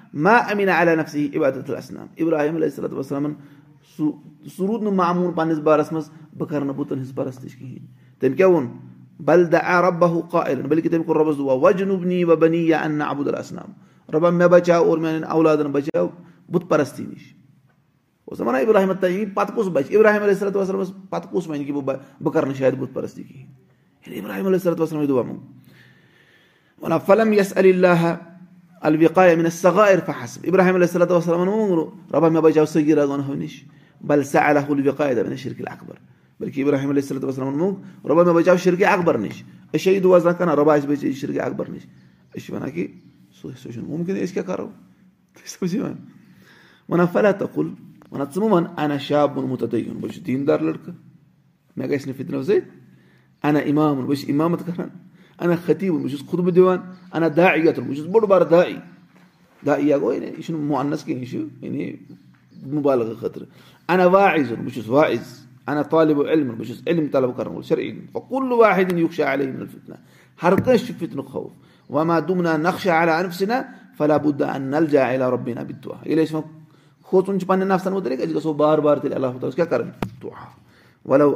ما امیٖنا علیہ صلات وسلامن سُہ روٗد نہٕ معموٗل پنٕنِس بارس منٛز بہٕ کرٕ نہٕ بُتن ہٕنٛز پرستِش کِہینۍ تٔمۍ کیاہ ووٚن بلدہ رۄبہ قایلن بلکہِ تٔمۍ کوٚر رۄبس دُعا وجنوٗبنی و بنی یا انا ابُد السلام رۄبا مےٚ بچاو اور اولادن بچاو بُت پرستی نِش پتہٕ کُس بچہِ ابراہیم علیہ وسلمس پتہٕ کُس وَنہِ بہٕ کرٕ نہٕ شاید بُت پرستی دُعا فَلَم علی اللہ الوِقا مِن صغائر فحسب. ابراہیم علیہ صلاتُ وسلامن ووٚن رۄبا مےٚ بچاو صغیٖرا گۄنہو نِش. بل سا الہ الوِقا دَپن شرکِل اکبر بلکہِ ابراہیم علیہ صلاتُ وسلامن ووٚن رۄبا مےٚ بچاو شرکہِ اکبر نِش. أسۍ چھِ یہِ دُعا کران رۄبا اَسہِ بچٲے شرکہِ اکبر نِش أسۍ چھِ وَنان کہِ سُہ سُہ چھُنہٕ مُمکِن أسۍ کیاہ کرو وَنان فلا تقُل وَنان ژٕ مہٕ وَن انا شاب ووٚنمُت بہٕ چھُس دیٖندار لٔڑکہٕ مےٚ گژھِ نہٕ فِطرو سۭتۍ انا اِمام بہٕ چھُس کران انا خطیٖب بہٕ چھُس خُطبہٕ دِوان انا دا یتُن بہٕ چھُس بوٚڑ بارٕ داعی دا یا گوٚو یہِ چھُنہٕ مونس کینٛہہ یہِ چھُ یعنی مُبالغہٕ خٲطرٕ انا واعظُن بہٕ چھُس واعظ انا طالبہٕ علمُن بہٕ چھُس علم طلب کرن فِطنہ ہر فِطنُک خوف. وما دوٚمنا نقشا علا انفسنا فلا بُدا ان نل جا علا رۄبینا بِدُعا ییٚلہِ أسۍ وۄنۍ کھوژُن چھُ پنٕنٮ۪ن نفسن مُتعلِق أسۍ گژھو بار بار تیٚلہِ اللہ تعالیٰ کیاہ دُعا ولو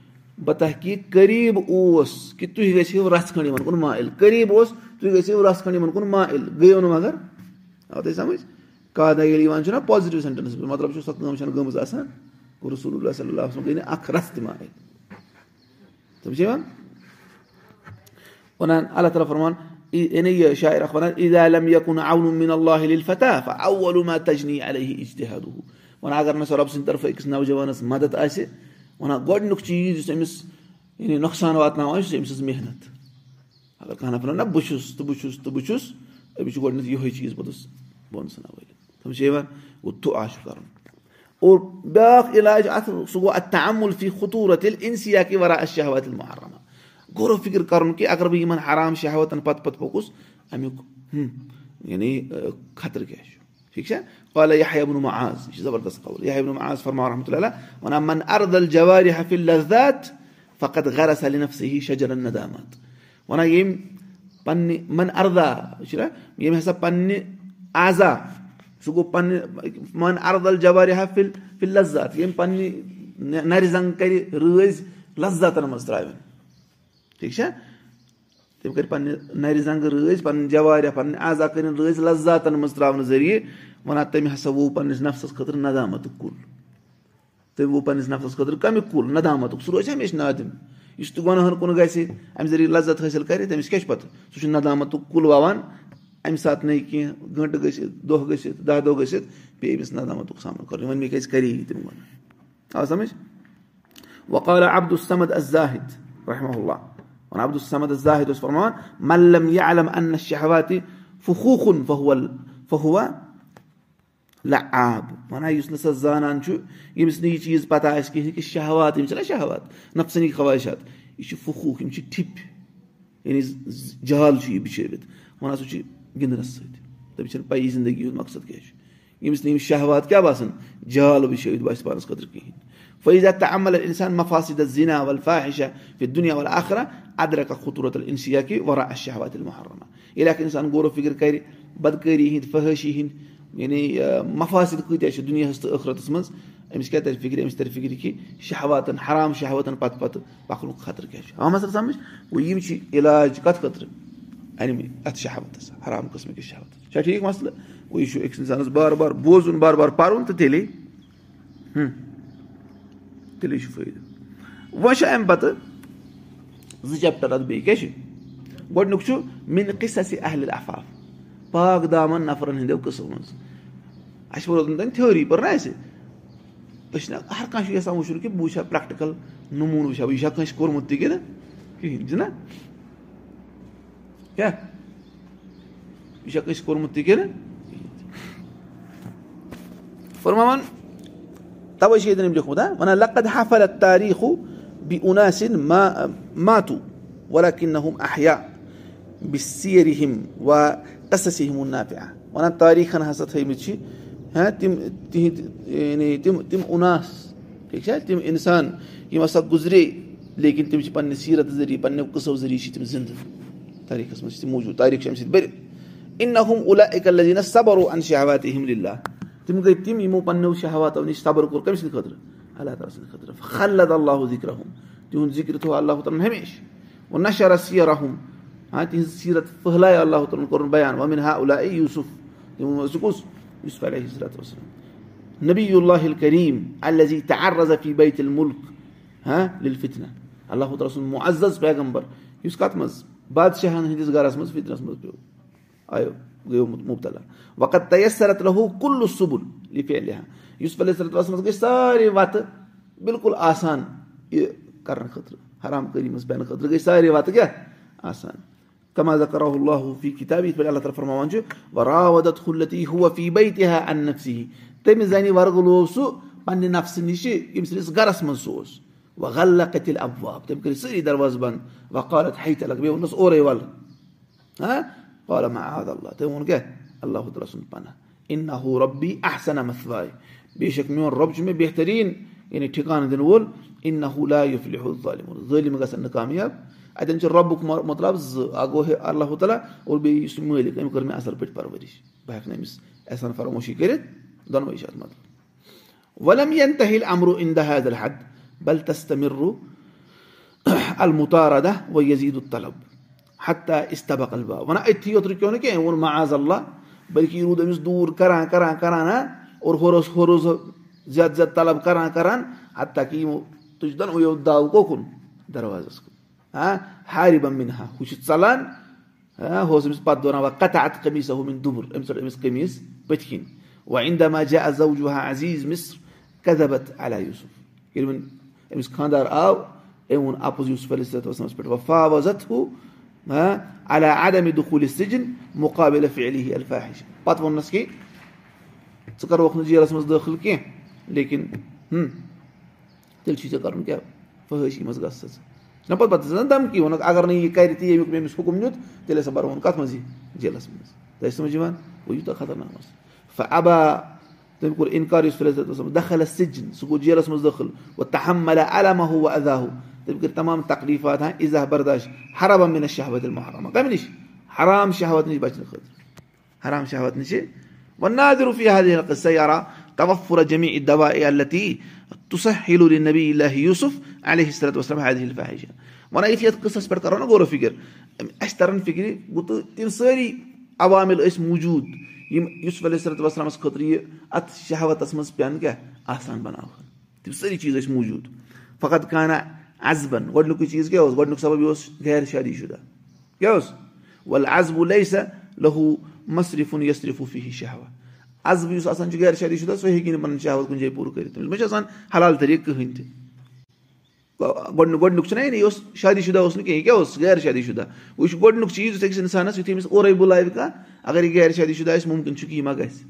بتحقیٖق قریٖب اوس کہِ تُہۍ گٔژھِو رژھ کھنٛڈ یِمن کُن مایل قریٖب اوس تُہۍ گٔژھِو رژھ کھنٛڈ یِمن کُن مایل گٔیو نہٕ مگر مطلب گٔمٕژ آسان رسول اللہ تعالیٰ فرمان یعنی یہِ شاعر اکھ وَنان عید عالم یکُن اولُم مِن اللہ فتح اولُما تجنی علیہ اجتحاد وَنان اگر نہٕ سۄ رۄبہٕ سٕنٛدِ طرفہٕ أکِس نوجوانَس مدد آسہِ وَنان گۄڈٕنیُک چیٖز یُس أمِس یعنی نۄقصان واتناوان چھُ أمۍ سٕنٛز محنت اگر کانٛہہ نفر نہ بہٕ چھُس تہٕ بہٕ چھُس تہٕ بہٕ چھُس أمِس چھُ گۄڈٕنیتھ یِہوے چیٖز پوٚتُس بۄن ژھٕنان وٲلِتھ تِم چھِ یِوان گوٚو دُعا چھُ کَرُن اور بیاکھ علاج اَتھ سُہ گوٚو اَتھ تعمُل فی خطوٗرت ییٚلہِ اِنسیا کہِ وَرا اَسہِ شہوت ییٚلہِ محرمہ غورو فِکر کَرُن کہِ اگر بہٕ یِمن حرام شہوتن پتہٕ پتہٕ پوٚکُس اَمیُک یعنی خطرٕ کیاہ چھُ ٹھیٖک چھا قالہ یہِ ہا بہٕ آز یہِ چھُ زبردست قول یہِ بہٕ آز فرما رحمتہ اللہ وَنان من اردل جوارِ حفِل لذات فقط غرس علی نفسہِ ہی شجرن ندامت وَنان ییٚمۍ پننہِ من اردہ چھُ نہ ییٚمۍ ہسا پننہِ آزا سُہ گوٚو پننہِ من اردل جوارِ حفِل فِل لذات تٔمۍ کٔرۍ پننہِ نرِ زنٛگہٕ رٲزۍ پنٕنۍ جوارِ پنٕنۍ کٔرِنۍ رٲزۍ لذاتن منٛز تراونہٕ ذٔریعہٕ وَنان تٔمۍ ہسا ووٚو پنٕنِس نفسس خٲطرٕ ندامتُک کُل۔ تٔمۍ ووٚو پنٕنِس نفسس خٲطرٕ کمیُک کُل؟ ندامتُک۔ سُہ روزِ ہمیشہِ نادِم۔ یُس تہِ گۄنہن کُن گژھِ اَمہِ ذٔریعہٕ لذت حٲصِل کرِ تٔمِس کیاہ چھُ پَتہٕ؟ سُہ چھُ ندامتُک کُل وَوان اَمہِ ساتہٕ نہٕ کیٚنٛہہ گٲنٹہٕ گٔژھِتھ دۄہ گٔژھِتھ دہ دۄہ گٔژھِتھ بیٚیہِ أمِس ندامتُک سامنہٕ کَرُن۔ وۄنۍ مےٚ کیازِ کرے یہِ تِم وَنان آو سَمجھ؟ وقال عبد السمد الزاہد رحمہ اللہ عبد السمد الزاہد اوس فرماوان ملم یا علم ان شہواتِ فخوٗخُن فہول فہوا لہ آب وَنان یُس نہٕ سۄ زانان چھُ ییٚمِس نہٕ یہِ چیٖز پتہ آسہِ کِہینۍ کہِ شہوات یِم چھِنہ شہوات نفسنی خواہشات یہِ چھُ فخوٗخ یِم چھِ ٹھِپۍ یعنی جال چھُ یہِ بِچھٲوِتھ وَنان سُہ چھُ گِنٛدنَس سۭتۍ تٔمِس چھَنہٕ پَیی زندگی ہُنٛد مقصد کیاہ چھُ ییٚمِس نہٕ یِم شہوات کیاہ باسان جال بِچھٲوِتھ باسہِ پانَس خٲطرٕ کِہینۍ فٲیضا تہٕ عمل اِنسان مفاصد زِنا ول فاحشا دُنیا ول آخرا اَدرکا خطوٗرت اِنسیا کہِ ورا شہوات محرمہ ییٚلہِ اکھ اِنسان غورو فِکر کرِ بدکٲری ہِنٛدۍ فحٲشی ہِنٛدۍ یعنی مفاصد کۭتیاہ چھِ دُنیاہَس تہٕ ٲخرتَس منٛز أمِس کیاہ ترِ فِکرِ أمِس حرام شہواتن پتہٕ پتہٕ پَکنُک خطرٕ کیاہ چھُ آ مسا سَمجھ گوٚو یِم چھِ علاج کَتھ خٲطرٕ اَنمہِ اَتھ حرام قٕسمٕکِس شہوتَس چھا ٹھیٖک مَسلہٕ گوٚو یہِ چھُ أکِس اِنسانَس بار بار بوزُن بار بار پَرُن تہٕ تیٚلے تیٚلے چھُ فٲیدٕ وۄنۍ چھُ اَمہِ زٕ چیپٹر اَتھ بیٚیہِ کیاہ چھُ گۄڈٕنیُک چھُ مِنہِ قِصص اہلِ عفاف پاک دامن نفرن ہٕنٛدیو قٕصو منٛز. اَسہِ ووٚن اوتن تانۍ تھیوری پٔر نہ اَسہِ أسۍ چھِنہ ہر کانٛہہ چھُ یژھان وٕچھُن کہِ بہٕ وٕچھِ ہا پریکٹِکل نموٗنہٕ وٕچھِ ہا بہٕ یہِ چھا کٲنٛسہِ کوٚرمُت تہِ کِنہٕ کِہینۍ چھُنہ کیاہ یہِ چھا کٲنٛسہِ کوٚرمُت تہِ کِنہٕ فرماوان تَوے چھُ ییٚتٮ۪ن لیوٗکھمُت وَنان لقد حفل تاریٖخو بہِ اُناسِن ماتوٗ ولا کِن ہُم احیا بہِ سیرِ ہِم وا قصصِ ہِم نافیا وَنان تٲریٖخن ہسا تھٲیمٕتۍ چھِ ہاں تِم تِہنٛدۍ یعنی تِم تِم اُناس ٹھیٖک چھا تِم اِنسان یِم ہسا گُزرے لیکِن تِم چھِ پَنٕنہِ سیٖرت ذٔریعہٕ پَنٕنیو قٕصو ذٔریعہٕ چھِ تِم زِندٕ. تٲریٖخَس منٛز چھِ تِم موٗجوٗد. تٲریٖخ چھِ اَمہِ سۭتۍ بٔرِتھ اِن نہ ہُم اُلا اِکل لذیٖنہ صبر و ان شہوات احمد اللہ تِم گٔے تِم یِمو پَنٕنیو شہواتو نِش صبر کوٚر کٔمۍ سٕنٛدِ خٲطرٕ اللہ تعالیٰ سٕنٛدِ خٲطرٕ خلد اللہ ذِکرہُم تِہُنٛد ذِکر تھوٚو اللہ تعالیٰ ہن ہمیشہٕ وۄنۍ نشر سیرحم ہاں تِہنٛز سیٖرت پھٔہلایو اللہ تعالیٰ ہن کوٚرُن بَیان وَمِن ہا اُلا اے یوٗسُف تِمو منٛز سُہ کُس یُس علیہ حضرت وسلم نبی اللہ کریٖم الزی تہٕ رضفی بیت المُلک ہاں لِلفتنہ اللہ تعالیٰ سُنٛد معزز پیغمبر یُس کَتھ منٛز بادشاہن ہٕنٛدِس گرس منٛز منٛز پیوٚو آیو گوٚمُت مُبتلا وقت تیسرت یُس علیہ صلاتس منٛز گٔے سارے وَتہٕ بِلکُل آسان یہِ کرنہٕ خٲطرٕ حرام کٲری منٛز بیٚہنہٕ خٲطرٕ گٔے سارے وَتہٕ کیاہ آسان فی کِتاب یِتھ پٲٹھۍ اللہ تعالیٰ فرماوان چھُ راودت ہُلتی ہُو فی بے تہِ ہا انفسی تٔمِس زَنہِ ورگلو سُہ پننہِ نفسہٕ نِشہِ ییٚمہِ سٕنٛدِس گرس منٛز سُہ اوس وۄنۍ غلہ کتِل ابواب تٔمۍ کٔرۍ سٲری دروازٕ بنٛد وقالت ہے تلک بیٚیہِ ووٚنُس اورے اللہ تٔمۍ ووٚن کیاہ اللہ تعالیٰ سُنٛد پناہ اِنا ہو رۄبی احسن مثواے بے شک میون رۄب چھُ مےٚ بہتریٖن یعنی ٹھِکانہٕ دِنہٕ وول لایف لِہُل ظٲلِم گژھن نہٕ کامیاب اَتٮ۪ن چھُ رۄبُک مطلب زٕ اکھ گوٚو اللہ تعالیٰ اور بیٚیہِ یُس مٲلِک أمۍ کٔر مےٚ اَصٕل پٲٹھۍ پرؤرِش بہٕ ہٮ۪کہٕ نہٕ أمِس احسان فراموشی کٔرِتھ دۄنوَے چھِ اَتھ مطلب. وَلم ین تہل امرو اِن دہ حضر حد بل تستمرو المُتارا و یزیٖد الطلب. حتا استبق البا وَنان أتھی یوت رُکیو نہٕ کینٛہہ ووٚن معاذ اللہ بٔلکہِ روٗد أمِس دوٗر کران کران کران اور ہورٕ اوس ہورٕ اوس زیادٕ زیادٕ طلب کران کران حتا کہِ یِمو تُج دۄنوَیو داو کوکُن دروازس کُن ہارِ بمبِن ہا ہُہ چھُ ژَلان ہُہ اوس أمِس پتہٕ دوران وۄنۍ کَتھا اَتھ قمیٖض ہومِن دُبُر أمۍ ژٔٹ أمِس قمیٖض پٔتھۍ کِنۍ وۄنۍ اِندا جا زوجوٗہا عزیٖز مِس کدبت علیٰ یوٗسُف ییٚلہِ وۄنۍ أمِس خانٛدار آو أمۍ ووٚن اَپُز یوٗسف علیہ وسلمَس پٮ۪ٹھ وفا وزت ہُہ علیٰ عدم دُخوٗلہِ سِجِن مُقابل علی الفاحِش پتہٕ ووٚننَس کہِ ژٕ کَروکھ نہٕ جیلَس منٛز دٲخٕل کینٛہہ لیکِن تیٚلہِ چھُے ژےٚ کَرُن کیٛاہ فٲہِشی منٛز گژھ ژٕ نہ پَتہٕ پَتہٕ ژٕ دَمکی ووٚنُکھ اگر نہٕ یہِ کَرِ تہِ ییٚمیُک مےٚ أمِس حُکُم نیُت تیٚلہِ ہسا بَروُن کَتھ منٛز یہِ جیلَس منٛز تۄہہِ سَمجھ یِوان گوٚو یوٗتاہ خطرناک اَبا تٔمۍ کوٚر اِنکار یُس دَخل سِجِن سُہ گوٚو جیلَس منٛز دٲخٕل ہُہ ادا ہُہ تٔمۍ کٔرۍ تمام تکلیٖفات ہاں عزا برداش حرابہ مِنس شہوت محرمہ کَمہِ نِش حرام شہوت نِش بَچنہٕ خٲطرٕ حرام شہوت نِش جمی دوا اے اللتی تُسا یوٗسف وسلم حدِ فاحِش وَنان یُتھُے یَتھ قٕصَس پٮ۪ٹھ کَرو نا غورو فِکِر اَسہِ تَران فِکرِ گوٚو تہٕ تِم سٲری عوامِل ٲسۍ موٗجوٗد یِم یوٗسف علیہ صرت وسلمَس خٲطرٕ یہِ اَتھ شہوتَس منٛز پٮ۪ن کیٛاہ آسان بَناوہن تِم سٲری چیٖز ٲسۍ موٗجوٗد؟ فقط کانہ اَزبَن گۄڈنیُکُے چیٖز کیٛاہ اوس گۄڈنیُک سبب یہِ اوس غیر شادی شُدہ کیٛاہ اوس وَلہٕ اَزبو لے سا مصرفُن یسرفوٗفی شہوا اَزبہٕ یُس آسان چھُ غیر شادی شُدہ سُہ ہیٚکہِ نہٕ پَنُن شہوت کُنہِ جایہِ پوٗرٕ کٔرِتھ تٔمِس ما چھُ آسان حلال طریٖقہٕ کٕہٕنۍ تہِ گۄڈنیُک گۄڈنیُک چھُنہ یہِ اوس شادی شُدہ اوس نہٕ کینٛہہ یہِ کیٛاہ اوس غیر شادی شُدہ وۄنۍ چھُ گۄڈنیُک چیٖز یُس أکِس اِنسانَس یُتھُے أمِس اورَے بُلاوِ کانٛہہ اگر یہِ غیر شادی شُدہ آسہِ مُمکِن چھُ یہِ ما گژھِ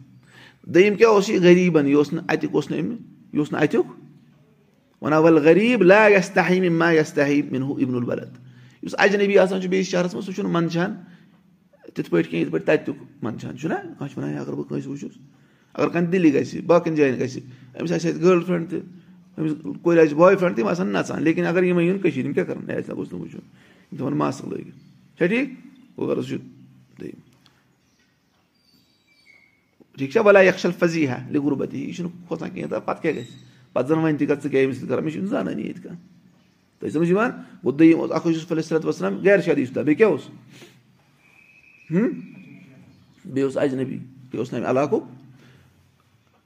دوٚیِم کیٛاہ اوس یہِ غریٖبَن یہِ اوس نہٕ اَتیُک اوس نہٕ أمۍ یہِ اوس نہٕ اَتیُک وَنان وَلہٕ غریٖب لا یَس تحیٖم ما یَس مِنہُ اِبن البلد. یُس اجنبی آسان چھُ بیٚیِس شہرَس منٛز سُہ چھُنہٕ منٛدچھان تِتھ پٲٹھۍ کینٛہہ یِتھ پٲٹھۍ تَتیُک منٛدچھان چھُنہ کانٛہہ چھُ وَنان اگر بہٕ کٲنٛسہِ وٕچھُس اگر کانٛہہ دِلہِ گژھِ باقٕیَن جایَن گژھِ أمِس آسہِ اَتہِ گٔرل فرٛٮ۪نٛڈ تہِ أمِس کورِ آسہِ بوے فرٛٮ۪نٛڈ تِم آسان نَژان لیکِن اگر یِمَے یُن کٔشیٖرِ یِم کیٛاہ کَرَن اَسہِ گوٚژھ نہٕ وٕچھُن یِم تھاوَن ماسٕک لٲگِتھ چھا ٹھیٖک گوٚو غرض چھُ دوٚیِم ٹھیٖک چھا وَلا یکشل فضی ہا لِغربتی یہِ چھُنہٕ کھوژان کینٛہہ تہٕ پَتہٕ کیٛاہ گژھِ پَتہٕ زَن وۄنۍ تہِ کَتھ ژٕ کیٛاہ أمِس سۭتۍ کَران مےٚ چھُنہٕ زانٲنی ییٚتہِ کانٛہہ تۄہہِ سَمجھ یِوان گوٚو دوٚیِم اوس اکھ اوس یوٗسف علیہ صلات وسلام غیر شادی شُدہ بیٚیہِ کیاہ اوس بیٚیہِ اوس اجنبی بیٚیہِ اوس نہٕ اَمہِ علاقُک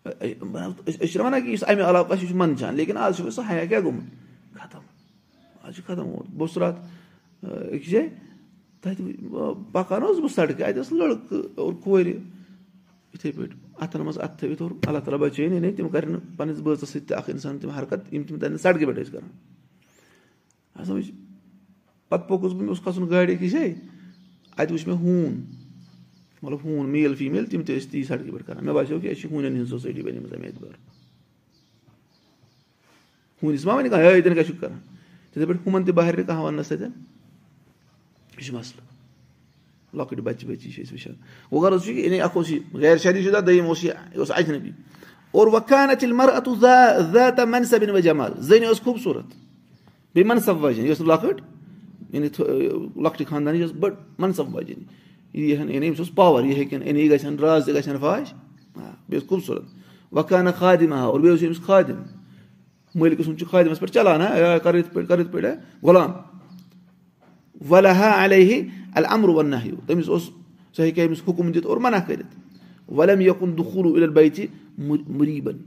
أسۍ چھِنہ وَنان کہِ یُس اَمہِ علاقُک آسہِ یہِ چھُ منٛدچھان لیکِن آز چھُ سُہ حیا کیٛاہ گوٚمُت ختم آز چھُ ختم بہٕ اوسُس راتھ أکِس جایہِ تَتہِ پَکان اوسُس بہٕ سڑکہِ اَتہِ ٲس لٔڑکہٕ اور کورِ یِتھٕے پٲٹھۍ اَتھن منٛز اَتھٕ تھٲوِتھ اور اللہ تعالیٰ بَچٲیِن یعنی تِم کَرن پَنٕنِس بٲژَس سۭتۍ تہِ اکھ اِنسان تِم حرکت یِم تِم تَتٮ۪ن سڑکہِ پٮ۪ٹھ ٲسۍ کران پَتہٕ پوٚکُس بہٕ مےٚ اوس کھسُن گاڑِ أکِس جایہِ اَتہِ وٕچھ مےٚ ہوٗن مطلب ہوٗن میل فیٖمیل تِم تہِ ٲسۍ تی سڑکہِ پٮ۪ٹھ کران مےٚ باسیٚو کہِ أسۍ چھِ ہوٗنٮ۪ن ہِنٛز سوسایٹی بَنیمٕژ اَمہِ اعتبار ہوٗنِس ما وَنہِ کانٛہہ ہے تیٚلہِ کیٛاہ چھُکھ کران تِتھٕے پٲٹھۍ ہُمَن تہِ نہٕ کانٛہہ وَننَس تَتٮ۪ن یہِ چھُ مَسلہٕ لۄکٕٹۍ بَچہِ بَچی چھِ أسۍ وٕچھان وۄنۍ غرض چھُ یعنی اکھ اوس یہِ غیر شادی شُدہ دوٚیِم اوس یہِ یہِ اوس اجنبی اور وۄنۍ ییٚلہِ مَر اَتُ زیادٕ مَنصبِن و جمال زٔنۍ ٲس خوٗبصوٗرت بیٚیہِ مَنصب واجٮ۪ن یہِ ٲس نہٕ لۄکٕٹ یعنی لۄکٹہِ خاندان یہِ ٲس بٔڑ مَنصب واجٮ۪ن یہِ یعنی أمِس اوس پاوَر یہِ ہیٚکن یعنی یہِ گژھن راز تہِ گژھن فاش بیٚیہِ اوس خوٗبصوٗرت۔ وکانہ خادِم ہا اور بیٚیہِ اوس أمِس خادِم۔ مٲلکہٕ سُنٛد چھُ خادِمَس پٮ۪ٹھ چلان ہا کر یِتھ پٲٹھۍ پٲٹھۍ غلام۔ وَلہ ہا علیہ المرُ وَنہ ہیوٗ تٔمِس اوس سُہ ہیٚکہِ ہا أمِس حُکُم دِتھ اور منع کٔرِتھ۔ وَلم یکُن دُخوٗل اِل بیتہِ مُریٖبن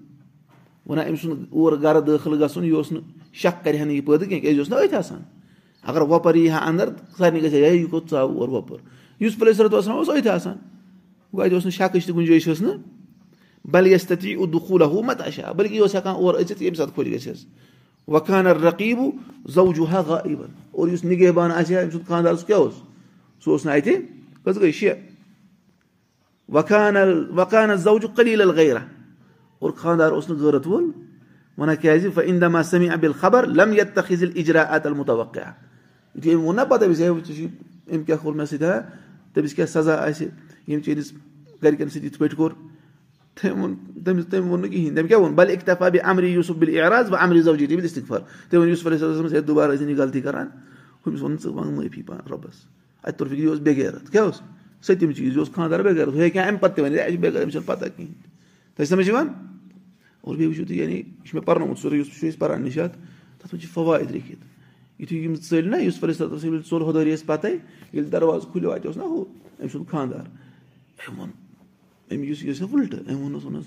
وَنان أمۍ سُنٛد اور گرٕ دٲخٕل گژھُن یہِ اوس نہٕ شک کرِ ہا نہٕ یہِ پٲدٕ کیٚنٛہہ کیازِ یہِ اوس نہٕ أتھۍ آسان اَگر وۄپَر یی ہا اَندر سارنٕے گژھِ ہا ہے یہِ کوٚت ژاو اور وۄپُر یُس پلیسر اوس اوس أتھۍ آسان گوٚو اَتہِ اوس نہٕ شکٕچ تہِ گُنجٲیِش ٲس نہٕ بلہِ یۄس تَتہِ دُخوٗل ہُہ مت آسہِ ہا بٔلکہِ اوس ہٮ۪کان اور أژِتھ ییٚمہِ ساتہٕ خۄش گژھٮ۪س وخانر رقیٖبو زوجوٗ ہا غایٖبن اور یُس نِگہبان آسہِ ہا أمۍ سُنٛد خاندار سُہ کیاہ اوس سُہ اوس نہٕ اَتہِ کٔژ گٔے شےٚ وخانل وخانہ زوجوٗ قلیٖل الغیرا اور خاندار اوس نہٕ غٲرت وول وَنان کیازِ اِندما سمی ابل خبر لم یت تخل اِجرا اتل مُتوقع یِتھُے أمۍ ووٚن نا پَتہٕ أمِس ہے ژٕ چھُے أمۍ کیاہ کوٚر مےٚ سۭتۍ ہا تٔمِس کیاہ سزا آسہِ ییٚمۍ چٲنِس گرِکٮ۪ن سۭتۍ یِتھ پٲٹھۍ کوٚر تٔمۍ ووٚن تٔمِس تٔمۍ ووٚن نہٕ کِہینۍ تٔمۍ کیاہ ووٚن بل اِختفا بے امری یوٗسف بِل اعراض بہٕ امری زوجی بِل استِفر تٔمۍ ووٚن یوٗسف علیہ صٲبَس ہے دُبارٕ ٲسِنۍ یہِ غلطی کران ہُمِس ووٚن ژٕ منٛگ معٲفی پان رۄبَس اَتہِ توٚر فِکرِ یہِ اوس بے غیرت کیاہ اوس سٔتِم چیٖز یہِ اوس خاندار بے غیرت ہُہ ہیٚکہِ ہا اَمہِ پَتہٕ تہِ ؤنِتھ اَسہِ چھِ بے غیر أمِس چھَنہٕ پَتہ کِہینۍ تۄہہِ سَمجھ یِوان اور بیٚیہِ وٕچھِو تُہۍ یعنی یہِ چھُ مےٚ پَرنومُت سورُے یُس چھُ پَران نِشاط تَتھ منٛز چھِ فوٲیِد لیکھِتھ یِتھُے یِم ژٔلۍ نہ یُس پَلے ییٚلہِ ژوٚل ہُدٲری ٲسۍ پَتَے ییٚلہِ دروازٕ کھُلیو اَتہِ اوس نہ ہُہ أمۍ سُنٛد خاندار أمۍ ووٚن أمۍ یُس یہِ ٲسۍ ہا وٕلٹہٕ أمۍ ووٚنُس ووٚنُس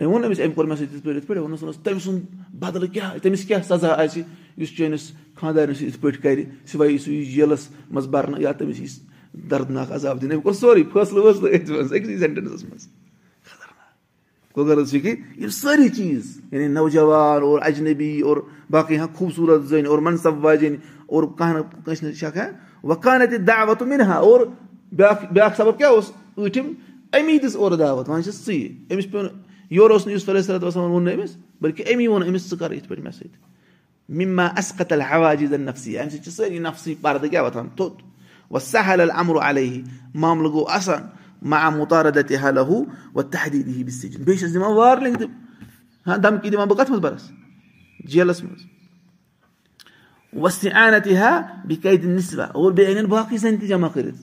أمۍ ووٚن أمِس أمۍ کوٚر مےٚ سۭتۍ یِتھ پٲٹھۍ یِتھ پٲٹھۍ ووٚنُس ووٚنُس تٔمۍ سُنٛد بدلہٕ کیاہ تٔمِس کیاہ سزا آسہِ یُس چٲنِس خاندارنِس سۭتۍ یِتھ پٲٹھۍ کَرِ سِوے سُہ جیلَس منٛز بَرنہٕ یا تٔمِس یی دردناک عزاب دِنہٕ أمۍ کوٚر سورُے فٲصلہٕ وٲصلہٕ أتھۍ منٛز أکسٕے سینٹینسَس منٛز گوٚو غرض چھِ یِم سٲری چیٖز یعنی نوجوان اور اجنبی اور باقٕے ہا خوٗبصوٗرت زٔنۍ اور مَنصب واجٮ۪نۍ اور کانٛہہ نہٕ کٲنٛسہِ نہٕ شک ہا وۄنۍ اَتہِ دعوت مِنہٕ ہا اور بیٛاکھ بیٛاکھ سبب کیٛاہ اوس ٲٹھِم اَمی دِژ اورٕ دعوت وۄنۍ چھِ ژٕے أمِس پیوٚو نہٕ یورٕ اوس نہٕ یُس فلے صلات وسلم ووٚن نہٕ أمِس بٔلکہِ اَمی ووٚن أمِس ژٕ کَر یِتھ پٲٹھۍ مےٚ سۭتۍ مِما اَسقتل حواجِزن نفسی اَمہِ سۭتۍ چھِ سٲری نفسی پردٕ کیٛاہ وۄتھان توٚت وۄنۍ سہل المرُ علیہ معاملہٕ گوٚو آسان ما مُتارت حالہ ہُہ وۄنۍ تحدیٖدی بہِ سِجِن بیٚیہِ چھَس دِوان وارنِنٛگ تہِ ہاں دمکی دِوان بہٕ کَتھ منٛز بَرس جیلَس منٛز وسہِ آنتہِ ہا بیٚیہِ کَتہِ نِسوا اور زَنہِ تہِ جمع کٔرِتھ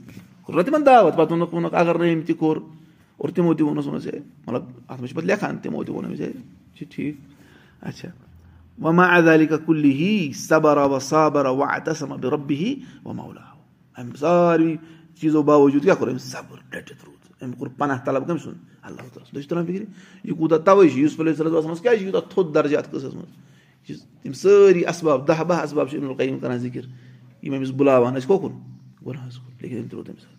کوٚر تِمن دعوت پَتہٕ ووٚنُکھ ووٚنُکھ اَگر نہٕ أمۍ تہِ کوٚر اور تِمو تہِ ووٚنُس ہے مطلب اَتھ منٛز چھِ پَتہٕ لیکھان تِمو تہِ ووٚن أمِس ہے چھُ ٹھیٖک اچھا وما علی کا کُلی ہی صبر وَ صابر وَسم رۄبہِ ہی چیٖزو باوجوٗد کیٛاہ کوٚر أمِس صبر ڈٔٹِتھ روٗد أمۍ کوٚر پناہ طلب کٔمۍ سُنٛد اللہ تعالیٰ تُہۍ چھِو تران فِکرِ یہِ کوٗتاہ تَوَے چھُ یُس پَلے صلس منٛز کیٛازِ چھُ یوٗتاہ تھوٚد درجہِ اَتھ قٕصَس منٛز یِم سٲری اَسباب دَہ بَہہ اَسباب چھِ أمۍ کَران ذِکِر یِم أمِس بُلاوان ٲسۍ کوکُن گۄنہَس کُن أمۍ تہِ روٗد تَمہِ ساتہٕ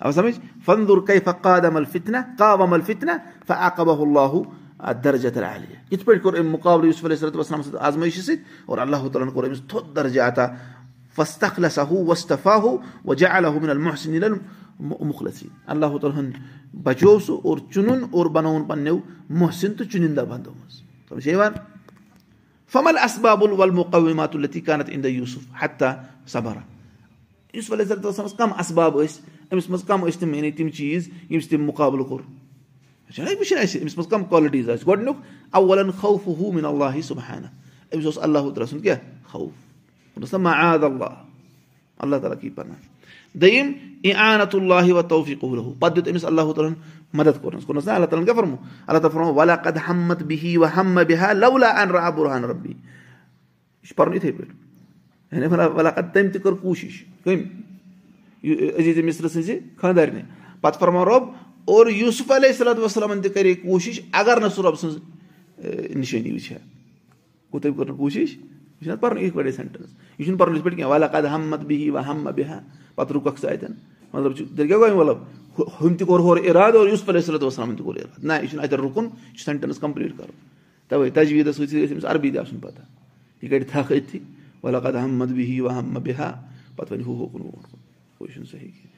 آو سَمٕجھ فندُر کیفا قادم الفتنا قام الفتنا فاقبہ اللہُ درجت عالیہ یِتھ پٲٹھۍ کوٚر أمۍ مُقابلہٕ یوٗسف علیہ صلاتُ وسلام سۭتۍ آزمٲیشہِ سۭتۍ اور اللہ تعالیٰ ہن کوٚر أمِس تھوٚد درجہ عطا فستخلسا ہُہ وستفا ہُہ وجا الحمن المحسن مُخلصیٖن اللہ تعالیٰ ہن بچوو سُہ اور چُنُن اور بنووُن پنٕنیو محسِن تہٕ چُنِندا بنٛدو منٛز فمل اسباب الولمُقومات التی کانت اِندا یوٗسف حتا صبرا یُس صلاتُ وسلامس کم اسباب ٲسۍ أمِس منٛز کم ٲسۍ تِم یعنی تِم چیٖز؟ ییٚمِس تٔمۍ مُقابلہٕ کوٚر وٕچھِنۍ اَسہِ أمِس منٛز کم کالٹیٖز آسہِ گۄڈٕنیُک اولن خوف ہُہ مِن اللہ صُبحانہ أمِس اوس اللہ تعالیٰ سُنٛد کیٛاہ خوف نہ اللہ تعالیٰ کی پناہ دوٚیِم پتہٕ دیُت أمِس اللہ تعالیٰ ہن مدد کوٚرنَس نہ اللہ تعالیٰ ہن کیاہ فرمو اللہ ربی یہِ چھُ پَرُن یِتھٕے پٲٹھۍ ولا قد تٔمۍ تہِ کٔر کوٗشِش کٔمۍ عزیٖز مِسرٕ سٕنٛزِ خاندارنہِ پتہٕ فرماو رۄب اور یوٗسف علیہ صلات وسلمن تہِ کَرے نہٕ کٔر نہٕ یہِ چھُنہ پَرُن یِتھ پٲٹھۍ سینٹینٕس یہِ چھُنہٕ پَرُن یِتھ پٲٹھۍ کیٚنٛہہ ولا قد ہمت بِہی و ہم بِہا پَتہٕ رُککھ ژٕ اَتٮ۪ن مطلب تیٚلہِ کیاہ گوٚو مطلب ہُم تہِ کوٚر ہورٕ اِرادٕ اور علیہ صلات وسلمن تہِ کوٚر اِرادٕ نہ یہِ چھُنہٕ اَتٮ۪ن رُکُن یہِ چھُ سینٹینٕس کَمپٕلیٖٹ کَرُن تَوے تجویٖدَس سۭتۍ سۭتۍ گژھِ أمِس عربی تہِ آسُن پَتہ یہِ کَڑِ تھکھ أتھی ولا قد ہمت بِہی و ہم بِہا پَتہٕ وَنہِ ہُہ ہوکُن برونٛٹھ کُن ہُہ چھُنہٕ صحیح کینٛہہ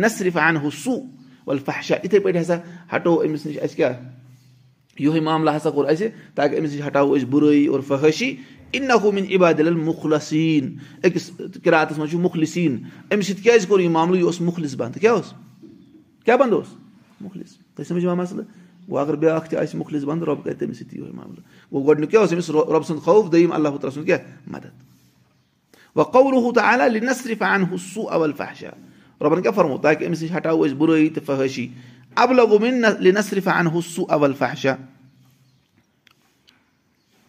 نصرف اَن ہُہ سُہ وَلہٕ فحشا یِتھٕے پٲٹھۍ ہسا ہٹو أمِس نِش اَسہِ کیاہ یِہوے معاملہٕ ہسا کوٚر اَسہِ تاکہِ أمِس نِش ہٹاوو أسۍ بُرٲیی اور فحٲشی اِنہ ہوٗمِن عبادل مُخلصیٖن أکِس کِراتَس منٛز چھُ مُخلِصیٖن اَمہِ سۭتۍ کیازِ کوٚر یہِ معاملہٕ؟ یہِ اوس مُخلِص بنٛد۔ کیاہ اوس؟ کیاہ بنٛد اوس؟ مُخلِص۔ تۄہہِ سَمجھ یِوان مَسلہٕ؟ وۄنۍ اَگر بیاکھ تہِ آسہِ مُخلِص بنٛد رۄب کَرِ تٔمِس سۭتۍ یِہوے معاملہٕ۔ گوٚو گۄڈٕنیُک کیاہ اوس؟ أمِس رۄب سُنٛد خوف دوٚیِم اللہ تعالیٰ سُنٛد کیاہ؟ مدد۔ وۄنۍ قورُ تہٕ علی نصرف اَن ہُہ سُہ اول فحشا رۄبَن کیاہ فرمو تاکہِ أمِس نِش ہٹاوو أسۍ بُرٲیی تہٕ فحٲشی أبلغ من لنصرف عنه السوء والفحشاء.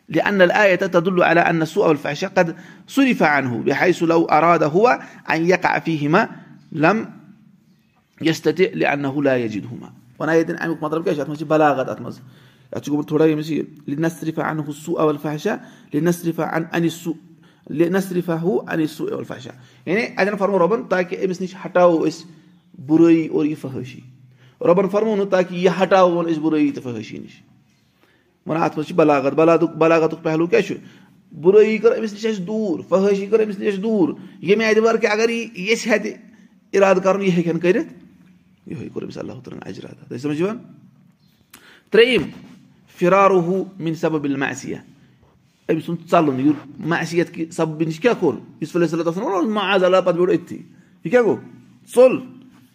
لأن الآية تدل على أن السوء والفحشاء قد صرف عنه بحيث لو أراد هو أن يقع فيهما لم يستطيع لأنه لا يجدهما. وانا يدن أمك مطلب كيش أتمنى بلاغة أتمنى. أتقول ثوڑا يمشي لنصرف عنه السوء والفحشاء لنصرف عن عن السوء لنصرفه عن السوء والفحشاء. يعني أجن فرمو ربن تاكي رۄبَن فرمو نہٕ تاکہِ یہِ ہٹاوہون أسۍ بُرٲیی تہٕ فحٲشی نِش۔ وَنان اَتھ منٛز چھِ بلاغت بلاغتُک بلاغتُک پہلوٗ کیاہ چھُ بُرٲیی کٔر أمِس نِش اَسہِ دوٗر فَحٲشی کٔر أمِس نِش اسہِ دوٗر۔ ییٚمہِ اعتبار کہِ اگر یہِ یژھِ ہَتہِ اِرادٕ کَرُن یہِ ہیٚکن کٔرِتھ یِہوٚے کوٚر أمِس اللہُ علیہ اجرا ترٛیِم فِرارو ہُہ میانہِ سببِل ما آسہِ أمۍ سُنٛد ژَلُن یہِ ما اسہِ کہِ سبہِ نِش کیٛاہ کوٚر؟ یُس ما آز اللہ پَتہٕ بیوٗٹھ أتھی یہِ کیٛاہ گوٚو ژوٚل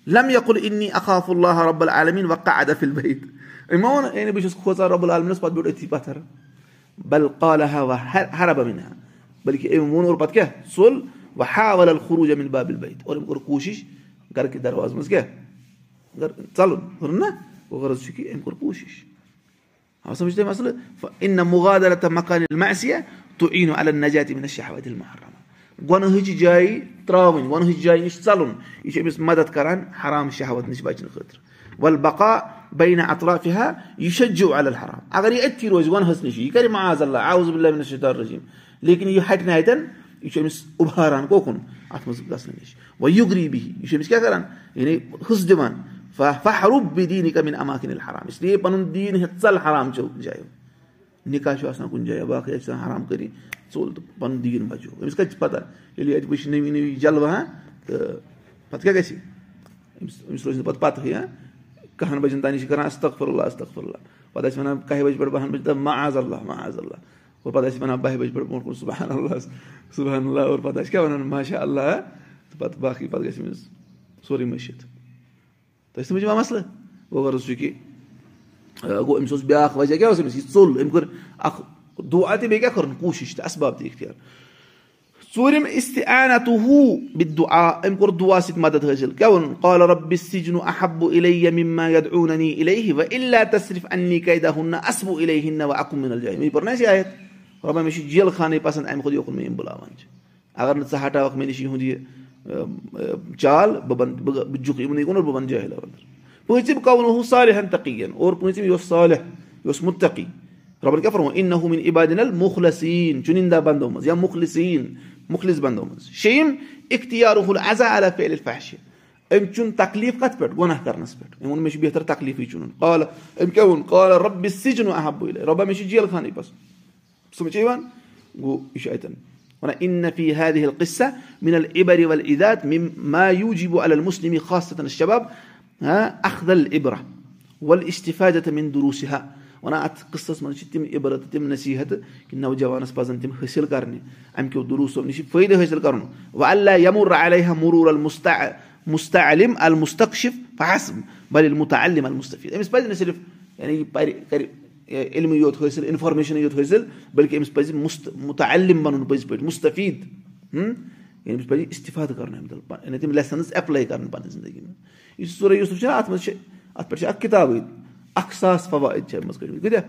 لم يقل إني أخاف الله رب العالمين وقعد في البيت. ما هو يعني بيش خوزا رب العالمين بس بد بيقول إتي باتر. بل قالها وهرب منها. بل كي أمي مون وربط كيا صل وحاول الخروج من باب البيت. ورم كور كوشش قال كي درواز سمجت مثلا فإن مغادرة مكان المعصية تعين على النجاة من الشهوات المحرمة ون هج جاي تراون ون هج جاي نش تصلون يش أمس مدد كران حرام الشهوات نش باجن خطر والبقاء بين أطرافها يشجع على الحرام أغر يأتي روز ون هس نشي يكري معاذ الله أعوذ بالله من الشيطان الرجيم لكن يحد نهاية يش أمس أبهاران كوكون أتمز بلاسنا نش ويغري به يش أمس كذا يعني خص دمان فحرب بدينك من اماكن الحرام نِکاح چھُ آسان کُنہِ جایہِ باقٕے آسہِ آسان حرام کٔری ژوٚل تہٕ پَنُن دیٖن بَچو أمِس کَتہِ چھِ پَتہ؟ ییٚلہِ ییٚتہِ وٕچھ نٔوی نٔوی جلوہاں تہٕ پَتہٕ کیٛاہ گژھِ؟ أمِس أمِس روزِ نہٕ پَتہٕ پَتہٕے ہاں کَہَن بَجَن تام یہِ چھِ کَران اَستغفر اللہ اَستغفر اللہ پَتہٕ ٲسۍ وَنان کَہہِ بَجہِ پٮ۪ٹھ بَہَن بَجہِ تام معاذ اللہ معاذ اللہ اور پَتہٕ ٲسۍ وَنان بَہہِ بَجہِ پٮ۪ٹھ برونٛٹھ کُن سُبحان اللہ سُبحان اللہ۔ اور پَتہٕ ٲسۍ کیٛاہ وَنان؟ ماشاء اللہ تہٕ پَتہٕ باقٕے پَتہٕ گژھِ أمِس سورُے مٔشِتھ۔ تُہۍ چھِ تِم یِوان مسلہٕ؟ گوٚو غرض چھُ کہِ گوٚو أمِس اوس بیٛاکھ وجہ کیٛاہ اوس أمِس یہِ ژوٚل أمۍ کوٚر اکھ دُعا تہِ بیٚیہِ کیٛاہ کٔرٕن کوٗشِش تہٕ اَسباب تہِ اِختیار. ژوٗرِم استعانته بالدعاء. أمۍ کوٚر دُعا سۭتۍ مدد حٲصِل کیٛاہ ووٚن أصب إليهن وأكن من الجاهلين. مےٚ پوٚر نہ اَسہِ آیت؟ رۄبا مےٚ چھُ جیل خانٕے پسنٛد اَمہِ کھۄتہٕ یوکُن مےٚ یِم بُلاوان چھِ اگر نہٕ ژٕ ہٹاوکھ مےٚ نِش یِہُنٛد یہِ چال بہٕ بنہٕ بہٕ جُکھ یِمنٕے کُن بہٕ بنہٕ جٲہِل اَندر پوٗژِم کونہُ صالحن یہِ اوس صالح یہِ اوس مُتقی رۄبن کیاہ فرمو اِن نحوٗمِن عبادِن المُخلصیٖن چُنِندا بندو منٛز یا مُخلصیٖن مُخلص بندو منٛز شیٚیِم فحشِ أمۍ چُن تکلیٖف کَتھ پٮ۪ٹھ گۄناہ کرنَس پٮ۪ٹھ أمۍ ووٚن مےٚ چھُ بہتر تکلیٖفٕے چُنُن قال أمۍ کیاہ ووٚن قال رۄبہِ مےٚ چھُ جیل خانٕے پسنٛد یہِ چھُ اَتٮ۪ن خاصة الشباب أخذ العبرة والاستفادة من دروسها. ونان اتھ قصس منٛز چھِ تِم عبرت تِم نصیحت کہِ نوجوانس پزن تِم حٲصِل کرنہِ امہِ کیو دروٗسو نِش فٲیدٕ حٲصِل کرُن یمُر علیہ مرور المُستا مُستعلم فحسب بل المتعلم المُستفیٖد أمِس پزِ نہٕ صرف یعنی یہِ پرِ کرِ علمٕے یوت حٲصِل اِنفارمیشنٕے یوت حٲصِل بٔلکہِ أمِس پزِ مُست مُتعلِم بنُن پٔزۍ پٲٹھۍ مُستفیٖد یعنی أمِس پزِ اِستِفاد کرُن اَمہِ دۄہ یعنی تِم لیسنٕز ایپلاے کرٕنۍ پنٕنہِ زندگی منٛز یُس سورُے یوٗسف چھُنہ اَتھ منٛز چھِ اَتھ پٮ۪ٹھ چھِ اکھ کِتابٕے اکھ ساس فوٲیِد چھِ اَمہِ منٛز کٔڑمٕتۍ کۭتیاہ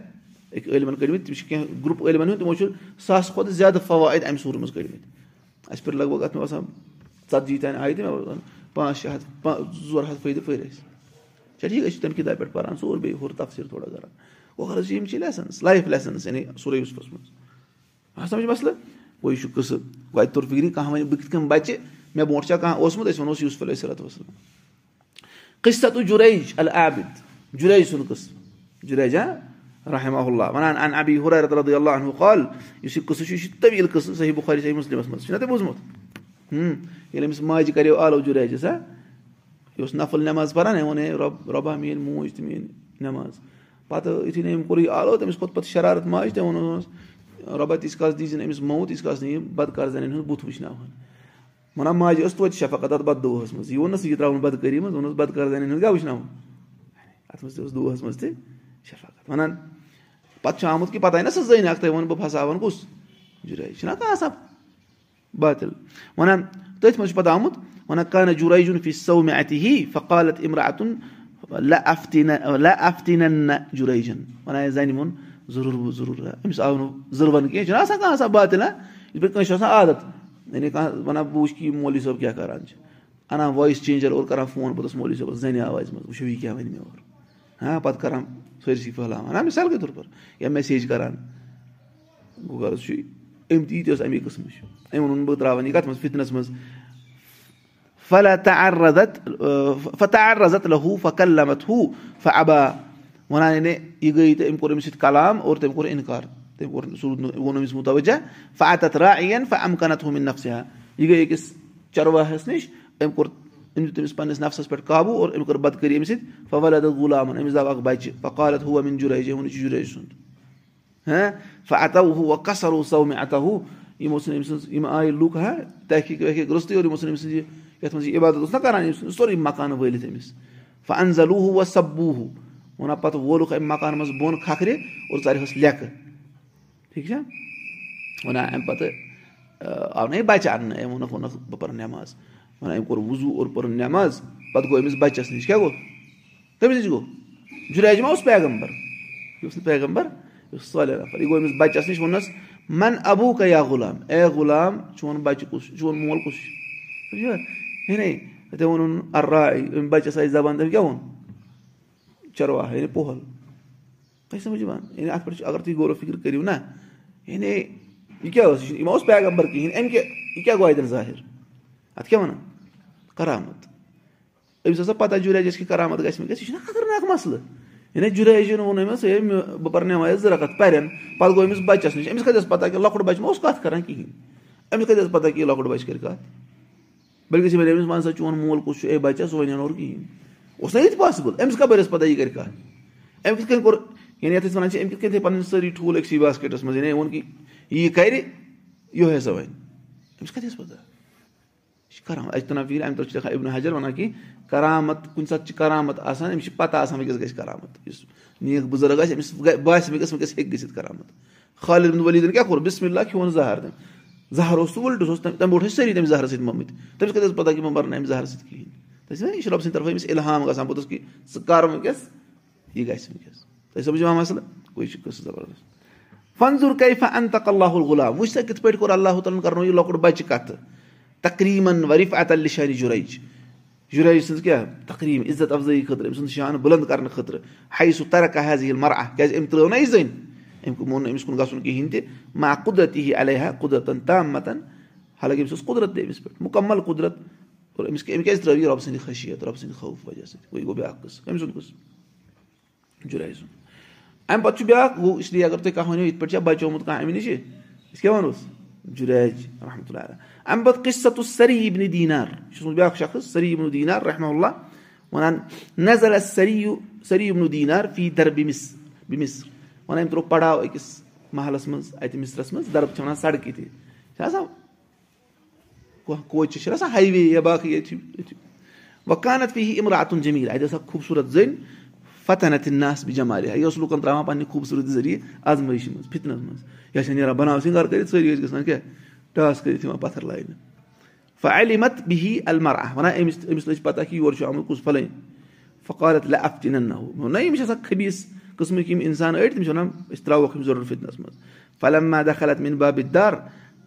أکۍ عٲلمَن کٔڑمٕتۍ تِم چھِ کیٚنٛہہ گرُپ عٲلمَن ہُنٛد تِمو چھُ ساسہٕ کھۄتہٕ زیادٕ فوٲیِد اَمہِ سوٗرٕ منٛز کٔڑمٕتۍ اَسہِ پٮ۪ٹھ لگ بگ اَتھ مےٚ باسان ژَتجی تانۍ آیہِ تہٕ مےٚ باسان پانٛژھ شےٚ ہَتھ ژور ہَتھ فٲیدٕ پھٔرۍ اَسہِ چھا ٹھیٖک أسۍ چھِ تَمہِ کِتابہِ پٮ۪ٹھ پَران سورُے بیٚیہِ ہُر تَفصیٖل تھوڑا کران حظ یِم چھِ لیسنٕز لایف لیسنٕز یعنی سورُے یوٗسفَس منٛز سَمجھ مسلہٕ یہِ چھُ قٕصہٕ گوٚو اَتہِ توٚر فِکرِ کانٛہہ وَنہِ بہٕ کِتھ کٔنۍ بَچہِ مےٚ برونٛٹھ چھا کانٛہہ اوسمُت أسۍ وَنوس یوٗسف علیہ صلات وسلم قٕصہٕ تہٕ جُریج العابِد جُریج سُنٛد قٕصہٕ جُریج ہا رحمہ اللہ وَنان ان ابی رضی اللہ عنہ قال یُس یہِ قٕصہٕ چھُ یہِ چھُ طویٖل قٕصہٕ صحیح بُخٲری صحیح مُسلِمَس منٛز چھُنہ تۄہہِ بوٗزمُت ییٚلہِ أمِس ماجہِ کَریو آلو جُریجَس ہا یہِ نفل نٮ۪ماز پَران أمۍ ووٚن ہے رۄب رۄبا میٲنۍ موج تہٕ میٲنۍ نٮ۪ماز پَتہٕ یِتھُے نہٕ أمۍ کوٚر یہِ آلو تٔمِس کھوٚت پَتہٕ شرارت ماجہِ تٔمۍ ووٚنُس رۄبا تیٖتِس کالس دی زِ أمِس موت تیٖتِس کالس نہٕ یہِ بدکار زَنٮ۪ن ہُنٛد بُتھ وٕچھناوہن وَنان ماجہِ ٲس توتہِ شفقت اَتھ بد دۄہَس منٛز یہِ ووٚننَس یہِ ترٛاوُن بدکٲری منٛز ووٚنُس بدکار زَنٮ۪ن ہُنٛد کیٛاہ وٕچھناوُن اَتھ منٛز تہِ اوس دۄہَس منٛز تہِ شفقت وَنان پَتہٕ چھُ آمُت کہِ پَتہٕ آیہِ نہ سۄ زٔنۍ اکھ تۄہہِ ووٚن بہٕ پھساوَن کُس جُرے چھُنہ کانٛہہ آسان باتِل وَنان تٔتھۍ منٛز چھُ پَتہٕ آمُت وَنان کانہہ جُرے جُن فی سو مےٚ اَتہِ ہی فقالت اِمرا اَتُن افتیٖن نہ جُریجن وَنان زَنہِ ووٚن ضروٗر ضروٗر أمِس آو نہٕ ضروٗر کیٚنٛہہ چھُنہ آسان کانٛہہ آسان باتِل یِتھ پٲٹھۍ کٲنٛسہِ چھُ آسان عادت یعنی کانٛہہ وَنان بہٕ وٕچھِ یہِ مولوی صٲب کیاہ کران چھِ اَنان وایِس چینجر اور کران فون پوٚتُس مولوی صٲبَس زَنہِ آوازِ منٛز وٕچھو یہِ کیاہ وَنہِ اور ہاں پَتہٕ کران سٲرسٕے پھٔہلاوان ہا مِثال کے طور پر یا میسیج کران گوٚو غرض چھُ أمۍ تہِ یہِ تہِ ٲس اَمے قٕسمٕچ أمۍ ووٚنُن بہٕ تراوان یہِ کَتھ منٛز فِتنس منٛز رزت لہوٗ فکلمت ہوٗ فبا وَنان یعنی یہِ گٔے تہٕ أمۍ کوٚر أمِس سۭتۍ کلام اور تٔمۍ کوٚر اِنکار تٔمۍ کوٚر سُہ نہٕ ووٚن أمِس مُتوجہ فعت راین فم کنت ہومِن نفسِیا یہِ گٔے أکِس چرواہس نِش أمۍ کوٚر أمۍ دیُت تٔمِس پنٕنِس نفسس پٮ۪ٹھ قابوٗ اور أمۍ کٔر بدکٲری أمِس سۭتۍ فولد غلامن أمِس درٛاو اکھ بچہِ فقالت ہُہ أمِن جُریج ووٚن یہِ چھُ جُریج سُنٛد ہاں فعتو ہوٗ کثر اوس سو مےٚ ہوٗ یِمو ژھٕنۍ أمۍ سٕنٛز یِم آیہِ لُکھ ہا تحقیٖق وحقیٖق روٚستُے اور یِمو ژھٕنۍ أمۍ سٕنٛز یہِ یَتھ منٛز یہِ عبادت اوس نہ کران أمۍ سُنٛد سورُے مکانہٕ وٲلِتھ أمِس فنزلوٗ ہوٗ سبوٗ ہوٗ وَنان پَتہٕ وولُکھ اَمہِ مکانہٕ منٛز بۄن کھکھرِ اور ژَرِہس لیٚکہٕ ٹھیٖک چھا وَنان اَمہِ پَتہٕ آو نہ یہِ بَچہٕ اَننہٕ أمۍ ووٚنُکھ ووٚنُکھ بہٕ پَرٕ نٮ۪ماز وَنان أمۍ کوٚر وُزوٗ اور پٔرٕن نٮ۪ماز پَتہٕ گوٚو أمِس بَچَس نِش کیاہ گوٚو کٔمِس نِش گوٚو جُریج ما اوس پیغمبر یہِ اوس نہٕ پیغمبر یہِ اوس صالح نفر یہِ گوٚو أمِس بَچَس نِش ووٚننَس من ابوٗ کیا غلام اے غلام چون بَچہٕ کُس چون مول کُس چھُ یعنی تٔمۍ ووٚنُن اَرراے أمۍ بَچَس آسہِ زبان تٔمۍ کیاہ ووٚن چرواہ یعنی پۄہل تۄہہِ سَمجھ یِوان یعنی اَتھ پٮ۪ٹھ چھُ اَگر تُہۍ غورو فِکر کٔرِو نہ یعنی یہِ کیاہ اوس؟ یہِ ما اوس پیغمبر کِہینۍ اَمہِ کیاہ یہِ کیاہ گوٚو اَتٮ۪ن ظٲہِر اَتھ کیاہ وَنان؟ کرامت أمِس ٲسا پَتہ جُریجَس کہِ کرامت گژھِ مےٚ گژھِ یہِ چھُنہ خطرناک مَسلہٕ۔ یعنی جُریجَن ووٚن أمِس ہے بہٕ پَرٕ نٮ۪ماز زٕ رَکھ پَرن پَتہٕ گوٚو أمِس بَچَس نِش۔ أمِس کَتہِ ٲس پَتہ کہِ لۄکُٹ بَچہٕ ما اوس کَتھ کران کِہینۍ؟ أمِس کَتہِ ٲس پَتہ کہِ یہِ لۄکُٹ بَچہٕ کَرِ کَتھ؟ بٔلکہِ گژھِ وَنہِ أمِس وَن سا چون مول کُس چھُ اے بَچہ سُہ وَنہِ نہٕ کِہینۍ؟ اوس نہ یہِ پاسِبٕل أمِس کَپٲرۍ ٲس پَتہ یہِ کَرِ کَتھ؟ أمۍ کِتھ کٔنۍ کوٚر یعنی یَتھ أسۍ وَنان چھِ أمۍ کِتھ کٔنۍ تھٲے پَنٕنۍ سٲری ٹھوٗل أکسٕے باسکیٹَس منٛز یعنی ووٚن کہِ یہِ کَرِ یِہوے ہسا وَنہِ أمِس کَتہِ ٲس پَتہ یہِ چھِ کران اَسہِ تُلان فِکرِ اَمہِ طرفہٕ چھِ لیکھان اِبن حجر وَنان کہِ کرامت کُنہِ ساتہٕ چھِ کرامت آسان أمِس چھِ پَتہ آسان وٕنکیٚس گژھِ کرامت یُس نیک بُزرٕگ آسہِ أمِس باسہِ وٕنکیٚس وٕنکیٚس ہیٚکہِ گٔژھِتھ کرامت خالِد ؤلیٖدن کیاہ کوٚر بِسمہِ اللہ کھیوٚن زہر تٔمۍ زہر اوس سُہ وُلٹہٕ سُہ اوس تَمہِ برونٛٹھ ٲسۍ سٲری تٔمِس زہرٕ سۭتۍ مٔمٕتۍ تٔمِس کَتہِ ٲس پَتہ کہِ بہٕ مَرنہٕ اَمہِ زہرٕ سۭتۍ کِہینۍ تٔمِس وَنہِ یہِ چھِ رۄب سٕنٛدِ طرفہٕ أمِس اِلحام گژھان پوٚتُس کہِ ژٕ کر وٕنکیٚس یہِ گژھِ وٕنکیٚس تۄہہِ سَمجھ یِوان مَسلہٕ یہِ چھُ قٕصہٕ زَبردست فنضوٗر کیفا اَنتق اللہُ الغلام وٕچھ سا کِتھ پٲٹھۍ کوٚر اللہ تعالیٰ ہن کَرنو یہِ لۄکُٹ بَچہِ کَتھٕ تقریٖبن ورف الشانہِ جُرج جُرج سٕنٛز کیاہ تقریٖب عزت اَفضٲیی خٲطرٕ أمۍ سُنٛد شان بُلنٛد کرنہٕ خٲطرٕ ہاے سُہ ترقہ حظ ییٚلہِ مَرا کیازِ أمۍ ترٲو نہ یہِ زٔنۍ أمۍ ووٚن نہٕ أمِس کُن گژھُن کِہینۍ تہِ ما قُدرت یی علیہ قُدرتن تام متن حالانکہِ أمِس اوس قُدرت تہِ أمِس پٮ۪ٹھ مُکمل قُدرت اور أمِس أمۍ کیازِ ترٲو یہِ رۄبہٕ سٕنٛدِ خٲصیت رۄبہٕ سٕنٛدِ خوف وجہ سۭتۍ گوٚو یہِ گوٚو بیاکھ قٕصہٕ کٔمۍ سُنٛد قٕصہٕ جُرے سُنٛد اَمہِ پَتہٕ چھُ بیاکھ گوٚو اس لیے اَگر تُہۍ کانٛہہ ؤنِو یِتھ پٲٹھۍ چھا بَچومُت کانٛہہ اَمہِ نِش أسۍ کیاہ وَنوس جُریج رحمتہ اللہ اَمہِ پَتہٕ قصت سری نہٕ دیٖنار یہِ چھُ اوسمُت بیاکھ شخص سری نہٕ دیٖنار رحمہ اللہ وَنان نظر سری سری نہٕ دیٖنار در وَنان أمۍ ترٛوو پَڑاو أکِس محلَس منٛز اَتہِ مِثرَس منٛز درب چھِ وَنان سڑکہِ تہِ چھِ آسان کوچہِ چھِ آسان ہاے وے یا باقٕے ییٚتہِ چھِ وکانت فی اِمراتُن جمیٖل اَتہِ ٲس اکھ خوٗبصوٗرت زٔنۍ فتحنت ناس بہِ جمالیا یہِ اوس لُکن تراوان پَنٕنہِ خوٗبصوٗرتی ذٔریعہٕ آزمٲیشہِ منٛز فِتنس منٛز یا چھےٚ نیران بَناو سِنگار کٔرِتھ سٲری ٲسۍ گژھان کیاہ ٹاس کٔرِتھ یِوان پَتھر لاینہٕ فعلِمت بِہی المرا وَنان أمِس أمِس لٔج پَتہ کہِ یور چھُ آمُت کُس فَلٲنۍ فقالت لہ افتِنن نہ نہ أمِس چھِ آسان خبیٖس قٕسمٕکۍ یِم اِنسان أڑۍ تِم چھِ وَنان أسۍ تراوہوکھ یِم ضروٗرت فِتنس منٛز فلم ما دخلت مِن بابِد دار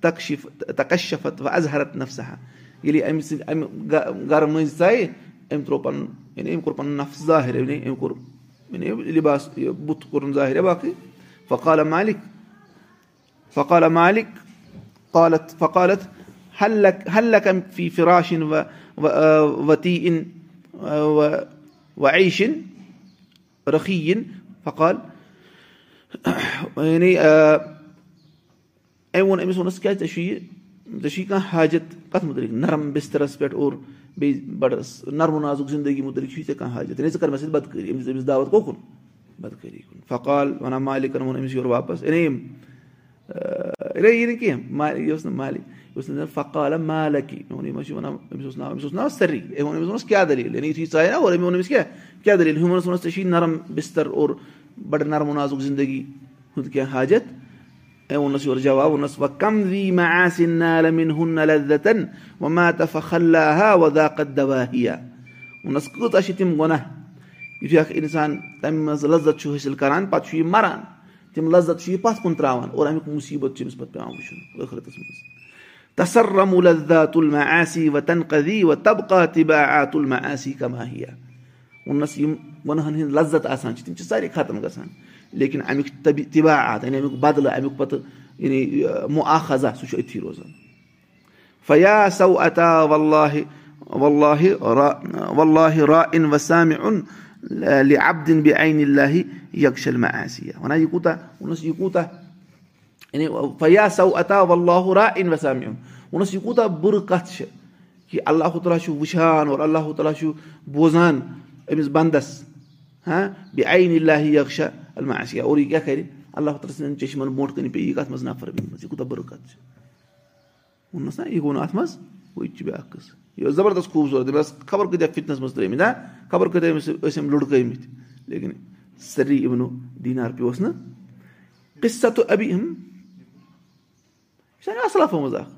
تکشف تکشفت و اظہرت نفسا ییٚلہِ أمۍ سٕنٛدۍ اَمہِ گرٕ مٔنٛزۍ ژایہِ أمۍ ترٛوو پَنُن یعنی أمۍ کوٚر پَنُن نفس ظٲہِر یعنی أمۍ کوٚر لِباس یہِ بُتھ کوٚرُن ظٲہِر باقٕے فقالہ مالِک فقالہ مالِک قالت فقالت حل حلکم فی فراشِن وتی اِن وعیشِن رخیٖن فقال یعنی أمۍ ووٚن أمِس ووٚنُس کیٛازِ ژےٚ حاجت کَتھ مُتعلِق نرم بِسترس پٮ۪ٹھ اور بیٚیہِ بَڑٕ نرمو نازُک زندگی مُتعلِق چھُے ژےٚ کانٛہہ حاجت یعنی ژٕ کر مےٚ سۭتۍ بدکٲری أمِس أمِس دعوت کوکُن بدکٲری کُن۔ فقال وَنان مالِکن ووٚن أمِس یورٕ واپس۔ یعنی یِم یہِ نہٕ کینٛہہ یہِ اوس نہٕ مالِک یہِ اوس نہٕ فقال مالکی۔ مےٚ ووٚن یہِ ما چھُ وَنان أمِس اوس ناو أمِس اوس ناو سری أمۍ ووٚن أمِس ووٚنُس کیٛاہ دٔلیٖل؟ یعنی یُتھُے ژاے نا اور أمۍ ووٚن أمِس کیٛاہ دٔلیٖل؟ ہُمۍ ووٚنُس ووٚنُس ژےٚ چھُے نرم بِستر اور بَڑٕ نرمو نازُک زندگی ہُنٛد کینٛہہ حاجت ووٚنُس کۭژاہ چھِ تِم گۄناہ یِتھُے اکھ اِنسان تَمہِ منٛز لذت چھُ حٲصِل کران پَتہٕ چھُ یہِ مَران تِم لذت چھُ یہِ پَتھ کُن تراوان اور اَمیُک مُصیٖبت چھُ أمِس پَتہٕ پیٚوان وٕچھُن ٲخرتَس منٛز تسرم كما هي ووٚننَس یِم گۄنہن ہٕنٛدۍ لذت آسان چھِ تِم چھِ سارے ختم گژھان لیکِن اَمیُک طباعات یعنی اَمیُک بدلہٕ اَمیُک پَتہٕ یعنی مُآخذا سُہ چھُ أتھی روزان فیا سو اتا واللہ واللہ واللہ را ان وسام ان لعبدن بعین اللہ یکش المعاصیہ وَنان یہِ کوٗتاہ ووٚنُس یہِ کوٗتاہ یعنی فیا سو اتا واللہ را وسام ووٚنُس یہِ کوٗتاہ بُرٕ کَتھ چھِ کہِ اللہ تعالیٰ چھُ وٕچھان اور اللہ تعالیٰ چھُ بوزان أمِس بنٛدس ہاں بیٚیہِ عین اللہ یکشا یہِ کیاہ کرِ اللہ سٕنٛدٮ۪ن چشمن برونٛٹھ کَنہِ پیٚیہِ یہِ کَتھ منٛز نفر منٛز یہِ کوٗتاہ بُرٕ کَتھ چھِ ووٚننَس نا یہِ گوٚو نہٕ اَتھ منٛز تہِ چھُ بیاکھ قٕصہٕ یہِ اوس زَبردست خوٗبصوٗرت أمۍ ٲس خبر کۭتیاہ فِتنس منٛز ترٲمٕتۍ ہا خبر کۭتیاہ ٲسۍ أمۍ لُڑکٲمٕتۍ لیکِن سری اِونو دیٖنار پیوس نہٕ ہم یہِ چھِ اکھ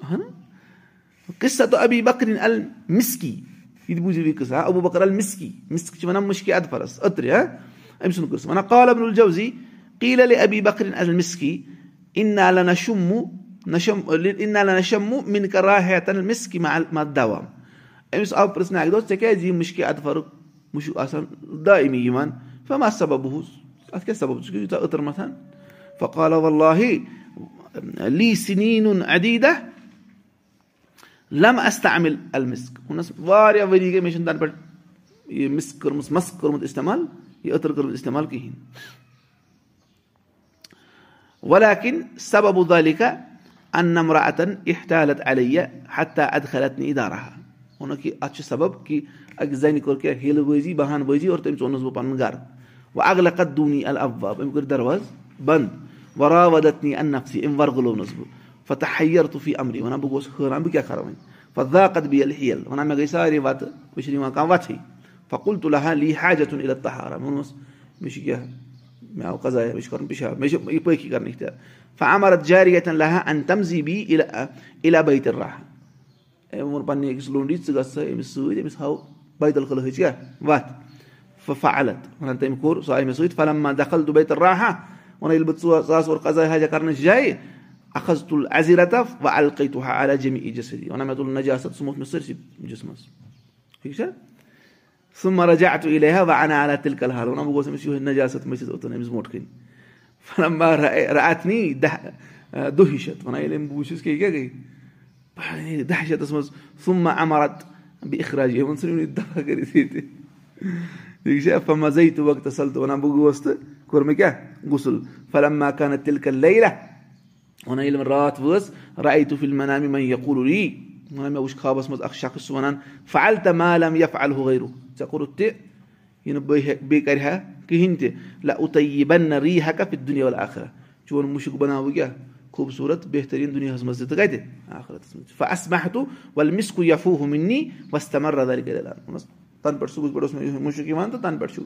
اہن قصت ابی بکرِن ال مِسکی یہِ تہِ بوٗزِو یہِ قٕصہٕ ابوٗ بکر ال مِسکی مِسک چھِ وَنان مُشکہِ اَدفرس أترِ أمۍ سُنٛد ہیتن مِسکی دوا أمِس آو پرژھنہٕ اَکہِ دۄہ ژےٚ کیازِ یہِ فما سبب اَتھ متھان فقال واللہ لی سِنیٖن عدیٖدہ لم المسک ووٚنُس واریاہ ؤری گٔے مےٚ چھُنہٕ تَنہٕ پٮ۪ٹھ یہِ مِسک کٔرمٕژ مَسک کوٚرمُت اِستعمال یہِ أتٕر کٔرمٕژ اِستعمال کِہینۍ ولیکِن سبب دالِکا ان نمرا اتن احتالت علیہ حتہ ادخلت نہٕ اِدارا ووٚنُکھ کہِ اَتھ چھُ سبب کہِ اَکہِ زَنہِ کوٚر کیٛاہ ہیلہٕ بٲزی بہان بٲزی اور تٔمۍ ژوٚنُس بہٕ پَنُن گرٕ وۄنۍ اگلہ قت دوٗنی ال اباب أمۍ کٔر دروازٕ بنٛد. وراودتنی ان نفسی أمۍ ورگلونَس بہٕ فتح حیر طفی عمری وَنان بہٕ گوس حٲران بہٕ کیاہ کَرٕ وۄنۍ فداقت بیل ہیل وَنان مےٚ گٔے سارے وَتہٕ مےٚ چھِنہٕ یِوان کانٛہہ وَتھٕے فکُل تُلہا لی حاجتُن اِلت تہارا ووٚنمَس مےٚ چھُ کیٛاہ مےٚ آو قزایا مےٚ چھُ کَرُن پِشاب مےٚ چھِ یہِ پٲخی کَرنٕکۍ تہِ فامرت جاری یتن لہا ان تمزی بی اِلا بیتر راہ أمۍ ووٚن پَنٕنہِ أکِس لونڈی ژٕ گژھ أمِس سۭتۍ أمِس ہاو بیتل خلہٕچ کیٛاہ وَتھ فعلت وَنان تٔمۍ کوٚر سُہ آیہِ مےٚ سۭتۍ فلم ما دخل تہٕ بیتر راہا وَنان ییٚلہِ بہٕ ژور ساس اور قزا حاجا کرنٕچ جایہِ اکھز تُل عزیٖرتف وۄنۍ القٕے تُہا علا جمی اِجسدی وَنان بہٕ گوٚژھ أمِس یِہوے مٔتھِتھ اوٚتن أمِس برونٛٹھ کَنۍ اتنی دہ شَتھ وَنان ییٚلہِ أمۍ بہٕ وٕچھُس کہِ یہِ کیاہ گٔے دہ شَتَس منٛز سُما امرت بیٚیہِ اخراج ژھٕنۍ دفا کٔرِتھ چھا فما زٕے تہٕ وقتس وَنان بہٕ گوس تہٕ کوٚر مےٚ کیاہ غسُل فلم ما راے تُہ فِل مَنامی وَنان مےٚ وٕچھ خابَس منٛز اکھ شخص چھُ وَنان فعل تہٕ مالم یا فعل ہُہ غیرُ ژےٚ کوٚرُتھ تہِ یہِ نہٕ بہٕ ہٮ۪کہٕ بیٚیہِ کرِ ہا کِہینۍ تہِ لہ اوٚتَے یہِ بَنہِ نہ ری ہٮ۪کا دُنیا وَل اکھ چون مُشُک بَناو بہٕ کیاہ خوٗبصوٗرت بہتریٖن دُنیاہَس منٛز تہِ تہٕ کَتہِ آخرَتَس منٛز اَس محتوٗ وَلہٕ مِسکُو یفوٗ ہُہ مِنی کَرِ تَنہٕ پٮ۪ٹھ اوس مےٚ مُشُک یِوان تہٕ تَنہٕ پٮ۪ٹھ چھُ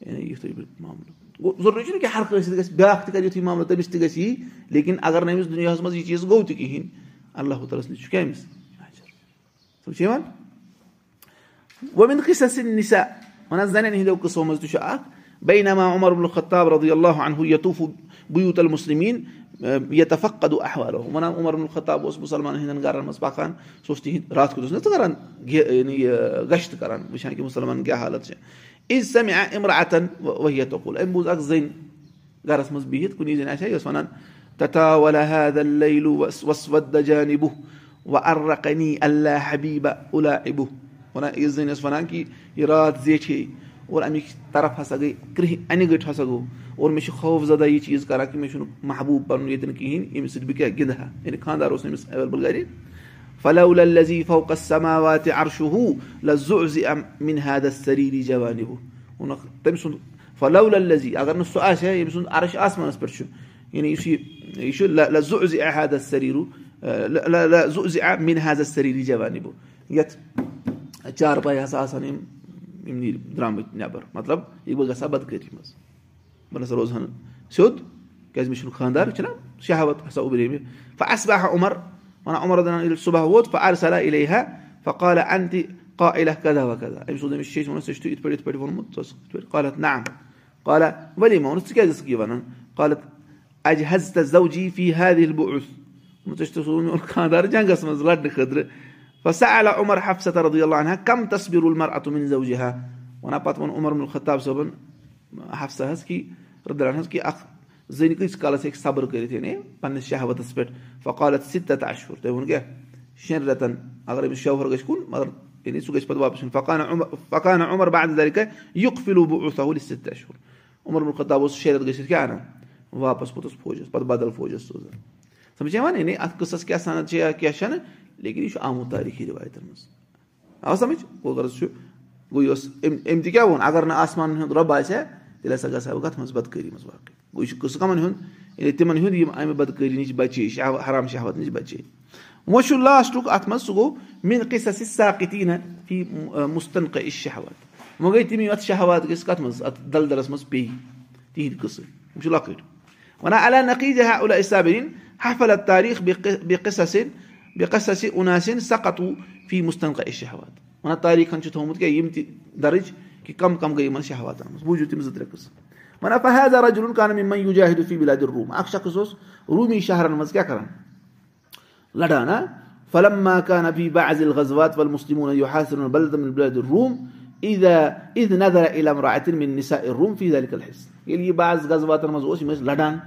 یِتھُے معاملہٕ گوٚو ضروٗری چھُنہٕ کہِ ہر کٲنٛسہِ سۭتۍ گژھِ بیاکھ تہِ کَرِ یِتھُے معاملہٕ تٔمِس تہِ گژھِ یی لیکِن اَگر نہٕ أمِس دُنیاہَس منٛز یہِ چیٖز گوٚو تہِ کِہینۍ اللہ تعالیٰ ہَس نِش چھُ کیاہ أمِس نِسا وَنان زَنٮ۪ن ہِنٛدیو قٕصو منٛز تہِ چھُ اکھ بیٚیہِ نما عمر الخطاب رضی فق قدو احوالو وَنان عمر الخطاب اوس مُسلمانن ہٕنٛدٮ۪ن گرن منٛز پَکان سُہ اوس تِہِنٛدۍ راتھ کیُتھ اوس نہ ژٕ کران یہِ گشت کران وٕچھان کہِ مُسلمانن کیاہ حالت چھِ عز سَمہِ اِمرا اتن ؤحیت توکُل أمۍ بوٗز اکھ زٔنۍ گرس منٛز بِہِتھ کُنی زٔنۍ آسہِ ہا یہِ ٲس وَنان وَ ارقنی اللہ حبیٖبہ اُلا اِبُ وَنان یہِ زٔنۍ ٲس وَنان کہِ یہِ رات زیٹھے اور اَمِکۍ طرف ہسا گٔے کرٛہہِ اَنہِ گٔٹۍ ہسا گوٚو اور مےٚ چھُ خوف زدہ یہِ چیٖز کران کہِ مےٚ چھُنہٕ محبوٗب پَنُن ییٚتٮ۪ن کِہینۍ ییٚمِس سۭتۍ بہٕ کیاہ گِنٛدٕ ہا یعنی خانٛدار اوس أمِس ایویلیبٕل گرِ فلو لذیٖف سما واتہِ عرشو ہُہ لزو زِ مِنہاد سریٖری جوانہِ تٔمۍ سُنٛد فلو لذی اگر نہٕ سُہ آسہِ ہا ییٚمہِ سُنٛد عرش آسمانَس پٮ۪ٹھ چھُ یعنی یُس یہِ چھُ لزو زِ احاد زُ زِ مِنہاد سریٖری جوانہِ بہٕ یَتھ چار پاے ہسا آسان یِم یِم نیٖرۍ درٛامٕتۍ نٮ۪بر مطلب یہِ بہٕ گژھٕ ہا بدکٲری منٛز. بہٕ نسا روزٕ ہا نہٕ سیوٚد کیازِ مےٚ چھُنہٕ خانٛدار چھُنہ شہوت ہسا اُبرے مےٚ. فہ اَسہِ بہا عمر وَنان عمر دَپان ییٚلہِ صبح ووت فہ ارسلہ اِلے ہا فقالہ اَن تہِ قائلة كذا وكذا. أمس ودم الشيء ونس اشتو يتبرد يتبرد ونمت قالت نعم. قال ولما؟ ونس كذا سكيفنا قالت أجهزت زوجي في هذه البعث ونتشتسون كان دار جنگس مزلات خضر فسأل عمر حفصة رضي الله عنها كم تصبر المرأة من زوجها؟ وانا باتمن عمر بن الخطاب صبن حفصة هسكي رضي الله عنها هسكي أخ زين كيس قال سيك صبر كريتين پنس شهوتس پٮ۪ٹھ فقالت ستة أشهر. تۄہہِ ووٚن کیٛاہ شٮ۪ن رٮ۪تن اگر أمِس شوہر گژھِ کُن مگر یعنی سُہ گژھِ پتہٕ واپس یُن فقان عمر فقان عمر بعد ذلك يقفل بعثه لست أشهر. عمر بن الخطاب اوس شےٚ رٮ۪تھ گٔژھِتھ کیٛاہ اَنان واپس پوٚتُس فوجس پتہٕ بدل فوجس سوزان سمجھ یِوان یعنی اَتھ قٕصس کیٛاہ سند چھِ یا کیٛاہ چھنہٕ لیکن یہِ چھُ آمُت تٲریٖخی رِوایتن منٛز آو سمجھ گوٚو غرض چھُ گوٚو یہِ اوس أمۍ أمۍ تہِ کیٛاہ ووٚن اگر نہٕ آسمانن ہُنٛد رۄب آسہِ ہا تیٚلہِ ہسا گژھٕ ہا بہٕ کتھ منٛز بدکٲری منٛز واقع گوٚو یہِ چھُ قٕصہٕ کمن ہُنٛد ییٚلہِ تِمن ہُنٛد یِم اَمہِ بدکٲری نِش بچے حرام شہوت نِش بچے وۄنۍ چھُ لاسٹُک اَتھ منٛز سُہ گوٚو مِن قصص ساقتیٖنہ فی مُستنق شہوت وۄنۍ گٔے تِم یِم اَتھ شہوات گٔژھ کَتھ منٛز اَتھ دلدلس منٛز پیٚیہِ تِہنٛدۍ قٕصہٕ یِم چھِ لۄکٕٹۍ وَنان علا نقیٖد اُلا صابریٖن حفل تاریٖخ بے قصصن بے قصص اُناسِن سقتوٗ فی مُستنق شہوات وَنان تاریٖخن چھُ تھومُت کیٛاہ یِم تہِ درٕج کہِ کم کم گٔے یِمن شہواتن منٛز بوٗزِو تِم زٕ ترٛےٚ روٗم اکھ شخص شہرن لڑان بعض والمسلمون يحاصرون بلدا من بلاد الروم اذا اذ نظر الى امرأة من نساء الروم في ذلك بعض غزواتن منٛز اوس یِم ٲسۍ لڑان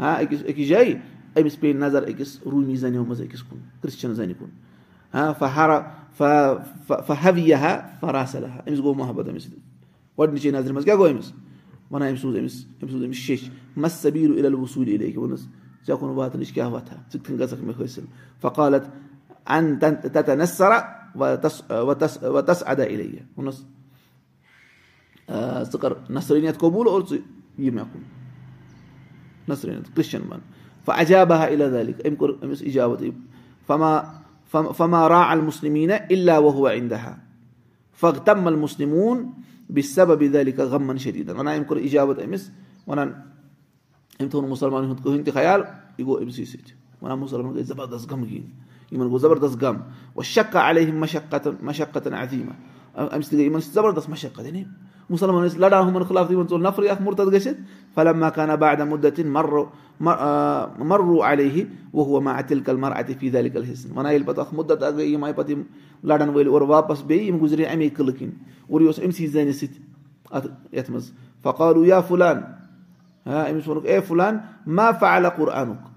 ہاں أکِس أکِس جایہِ أمِس پیٚیہِ نظر أکِس روٗمی زنیو منٛز أکِس کُن کرسچن زنہِ کُن ہاں فہر فہویہ فراسلہ أمِس گوٚو محبت أمِس سۭتۍ گۄڈنِچے نظرِ منٛز کیٛاہ گوٚو أمِس وَنان أمۍ سوٗز أمِس أمۍ سوٗز أمِس شیٚش مس سبیٖر اِل وصوٗل علیکہِ ووٚنُس ژےٚ کُن واتنٕچ کیٛاہ وَتھا ژٕ کٔنۍ گژھکھ مےٚ حٲصِل فقالت ان نسرا وتس ادا اِلیہ ووٚنُس ژٕ کر نسرٲنیت قبوٗل اور ژٕ یہِ مےٚ کُن نسرٲنیت کرٛسچن بن فجابہ الا دلِک أمۍ کوٚر أمِس اِجابت فما فما را المسلمیٖنہ الا وہوا اِندہا فق تمل مُسلموٗن بیٚیہِ سبب دلِکا غمن شریٖدن وَنان أمۍ کوٚر اِجابت أمِس وَنان أمۍ تھوٚو نہٕ مُسلمانن ہُنٛد کٕہٕنۍ تہِ خیال یہِ گوٚو أمسٕے سۭتۍ وَنان مُسلمان گٔے زبردست غمگیٖن یِمن زبردست غم. وۄنۍ شکا علیہ مشقتن مشقتن اَمہِ سۭتۍ گٔے یِمن زبردست مشقت یعنی مُسلمان ٲسۍ لڑان ہُمن خٕلاف یِمن ژوٚل نفرٕے اکھ مُرتد گٔژھِتھ فلم مکانا بادا مُدتِن مرو مرروٗ علیہ وُہ ما اتِل کل مر اتہِ فیٖد علی کل حِصہٕ وَنان ییٚلہِ پتہٕ اکھ مُدت اکھ گٔے یِم آیہِ پتہٕ یِم لڑن وٲلۍ اورٕ واپس بیٚیہِ یِم گُزرے اَمے قٕلہٕ کِنۍ اور یہِ اوس أمسٕے زَنہِ سۭتۍ اَتھ یَتھ منٛز فقالوٗ یا فُلان أمِس ووٚنُکھ اے فُلان ما فعلہ قرآنُک